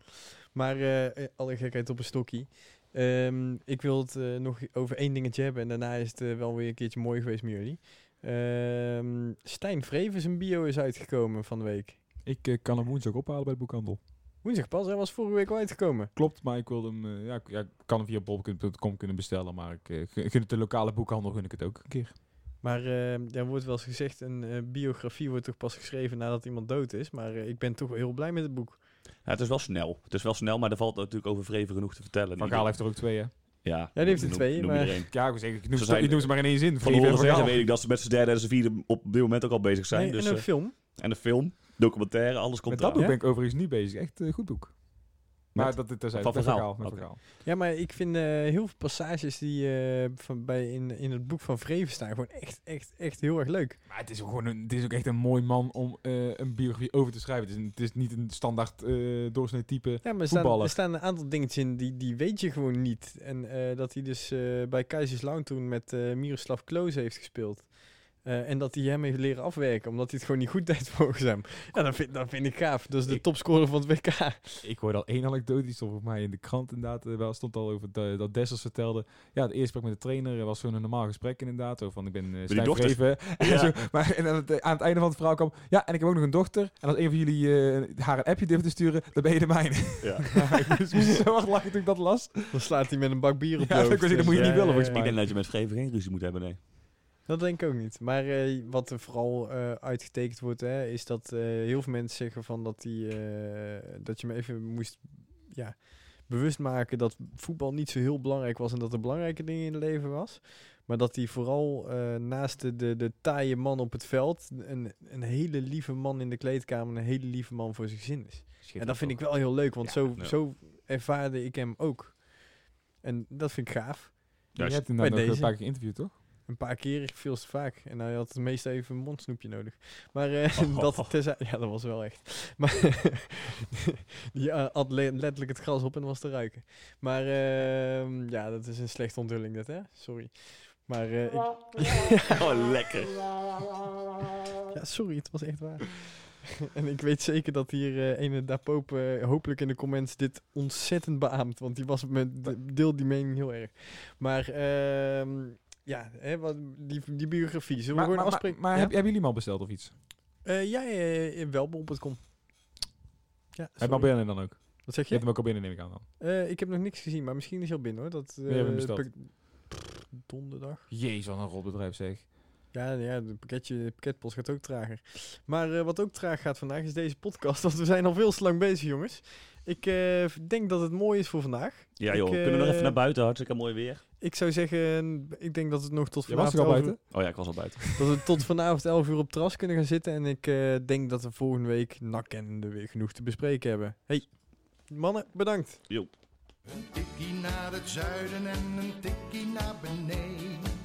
Maar eh, eh, alle gekheid op een stokkie. Ehm, ik wil het eh, nog over één dingetje hebben en daarna is het wel weer een keertje mooi geweest met jullie. Ehm, Stijn Vreven, zijn bio is uitgekomen van de week. Ik eh, kan hem woensdag ophalen bij de boekhandel. Woensdag pas, hij was vorige week al uitgekomen. Klopt, maar ik wilde hem... eh, ja, ik ja, ik kan hem via bol.com kunnen bestellen. Maar ik gun het de lokale boekhandel gun ik het ook een keer. Maar eh, er wordt wel eens gezegd, een biografie wordt toch pas geschreven nadat iemand dood is. Maar ik ben toch wel heel blij met het boek. Ja, het is wel snel. Het is wel snel, maar er valt natuurlijk over Vreven genoeg te vertellen. Van Gaal heeft er ook twee, hè? Ja, die heeft er twee, noem maar-. Ja, ik, wil zeggen, ik, noem Ze ze, zijn- ik noem ze maar in één zin. Van horen zeggen weet ik dat ze met z'n derde en z'n vierde op dit moment ook al bezig zijn. Nee, dus, en een eh, film. en een film, documentaire, alles Met komt dat boek ben ik overigens nu bezig. Echt een goed boek. Maar dat Met. Met Oké. Van Gaal. Ja, maar ik vind eh, heel veel passages die eh, van, bij in, in het boek van Vreven staan gewoon echt, echt, echt heel erg leuk. Maar het is ook gewoon een, het is ook echt een mooi man om eh, een biografie over te schrijven. Het is, een- het is niet een standaard eh doorsnee type. Ja, maar er staan, er een aantal dingetjes in die, die weet je gewoon niet. En eh, dat hij dus eh, bij Kaiserslautern toen met eh Miroslav Klose heeft gespeeld. Eh, en dat hij hem heeft leren afwerken, omdat hij het gewoon niet goed deed <laughs> volgens hem. Ja, dat vind, dat vind ik gaaf. Dat is de Ik- topscorer van het WK. Ik hoorde al één anekdote, die stond volgens mij in de krant inderdaad. eh, wel stond al over dat, dat Dessers vertelde. Ja, het eerste gesprek met de trainer eh, was zo'n normaal gesprek inderdaad. Zo van, ik ben uh, dochter. Vreven. <laughs> En Ja. zo, maar en aan, het, aan het einde van het verhaal kwam... Ja, en ik heb ook nog een dochter. En als een van jullie eh, haar een appje durft te sturen, dan ben je de mijne. Ja. <laughs> ik moest zo lachen toen ik dat las. Dan slaat hij met een bak bier op Ja, je hoofd. dat moet je niet willen, ja, volgens ja, Ik denk dat je met Vreven geen ruzie moet hebben, nee. Dat denk ik ook niet. Maar eh, wat er vooral eh, uitgetekend wordt, hè, is dat eh, heel veel mensen zeggen van dat, die, eh, dat je me even moest ja, bewust maken dat voetbal niet zo heel belangrijk was en dat er belangrijke dingen in het leven was. Maar dat hij vooral eh, naast de, de, de taaie man op het veld een, een hele lieve man in de kleedkamer, een hele lieve man voor zijn gezin is. En dat vind ik wel heel leuk, want Ja, zo, zo ervaarde ik hem ook. En dat vind ik gaaf. Je hebt inderdaad bij nog een deze. paar keer geïnterviewd, toch? Een paar keer, veel te vaak. En hij had het meest even een mondsnoepje nodig. Maar eh, <laughs> dat terzijde, ja, dat was wel echt. <laughs> Maar <laughs> die eh, at le- letterlijk het gras op en was te ruiken. Maar ehm, ja, dat is een slechte onthulling dit, hè? Sorry. Maar eh, ik, Oh, lekker. ja, sorry, het was echt waar. en ik weet zeker dat hier eh ene Dapoop eh, hopelijk in de comments dit ontzettend beaamt. Want die was het met de- deel die mening heel erg. Maar ehm, ja, hè, wat, die, die biografie. Zullen we Maar, gewoon maar, maar, afspreken? maar ja? heb- hebben jullie hem al besteld of iets? Eh, ja, in welbol.com. Ja, Heb je sorry. al binnen dan ook? Wat zeg Je je? hebt hem ook al binnen, neem ik aan dan. Eh, ik heb nog niks gezien, maar misschien is hij al binnen hoor. Dat, hebben hem eh, besteld? donderdag. Jezus, wat een rotbedrijf zeg. Ja, ja de, pakketje, de pakketpost gaat ook trager. Maar eh, wat ook traag gaat vandaag is deze podcast. <laughs> Want we zijn al veel te lang bezig, jongens. Ik eh, denk dat het mooi is voor vandaag. Ja joh, Ik, kunnen we nog eh, even naar buiten? Hartstikke mooi weer. Ik zou zeggen, ik denk dat het nog tot Je was vanavond, er al 11 buiten? Oh ja, ik was al buiten. <laughs> dat we tot vanavond 11 uur op het terras kunnen gaan zitten. En ik eh, denk dat we volgende week nakkennende weer genoeg te bespreken hebben. Hey, mannen, bedankt. Een tikkie naar het zuiden en een tikkie naar beneden.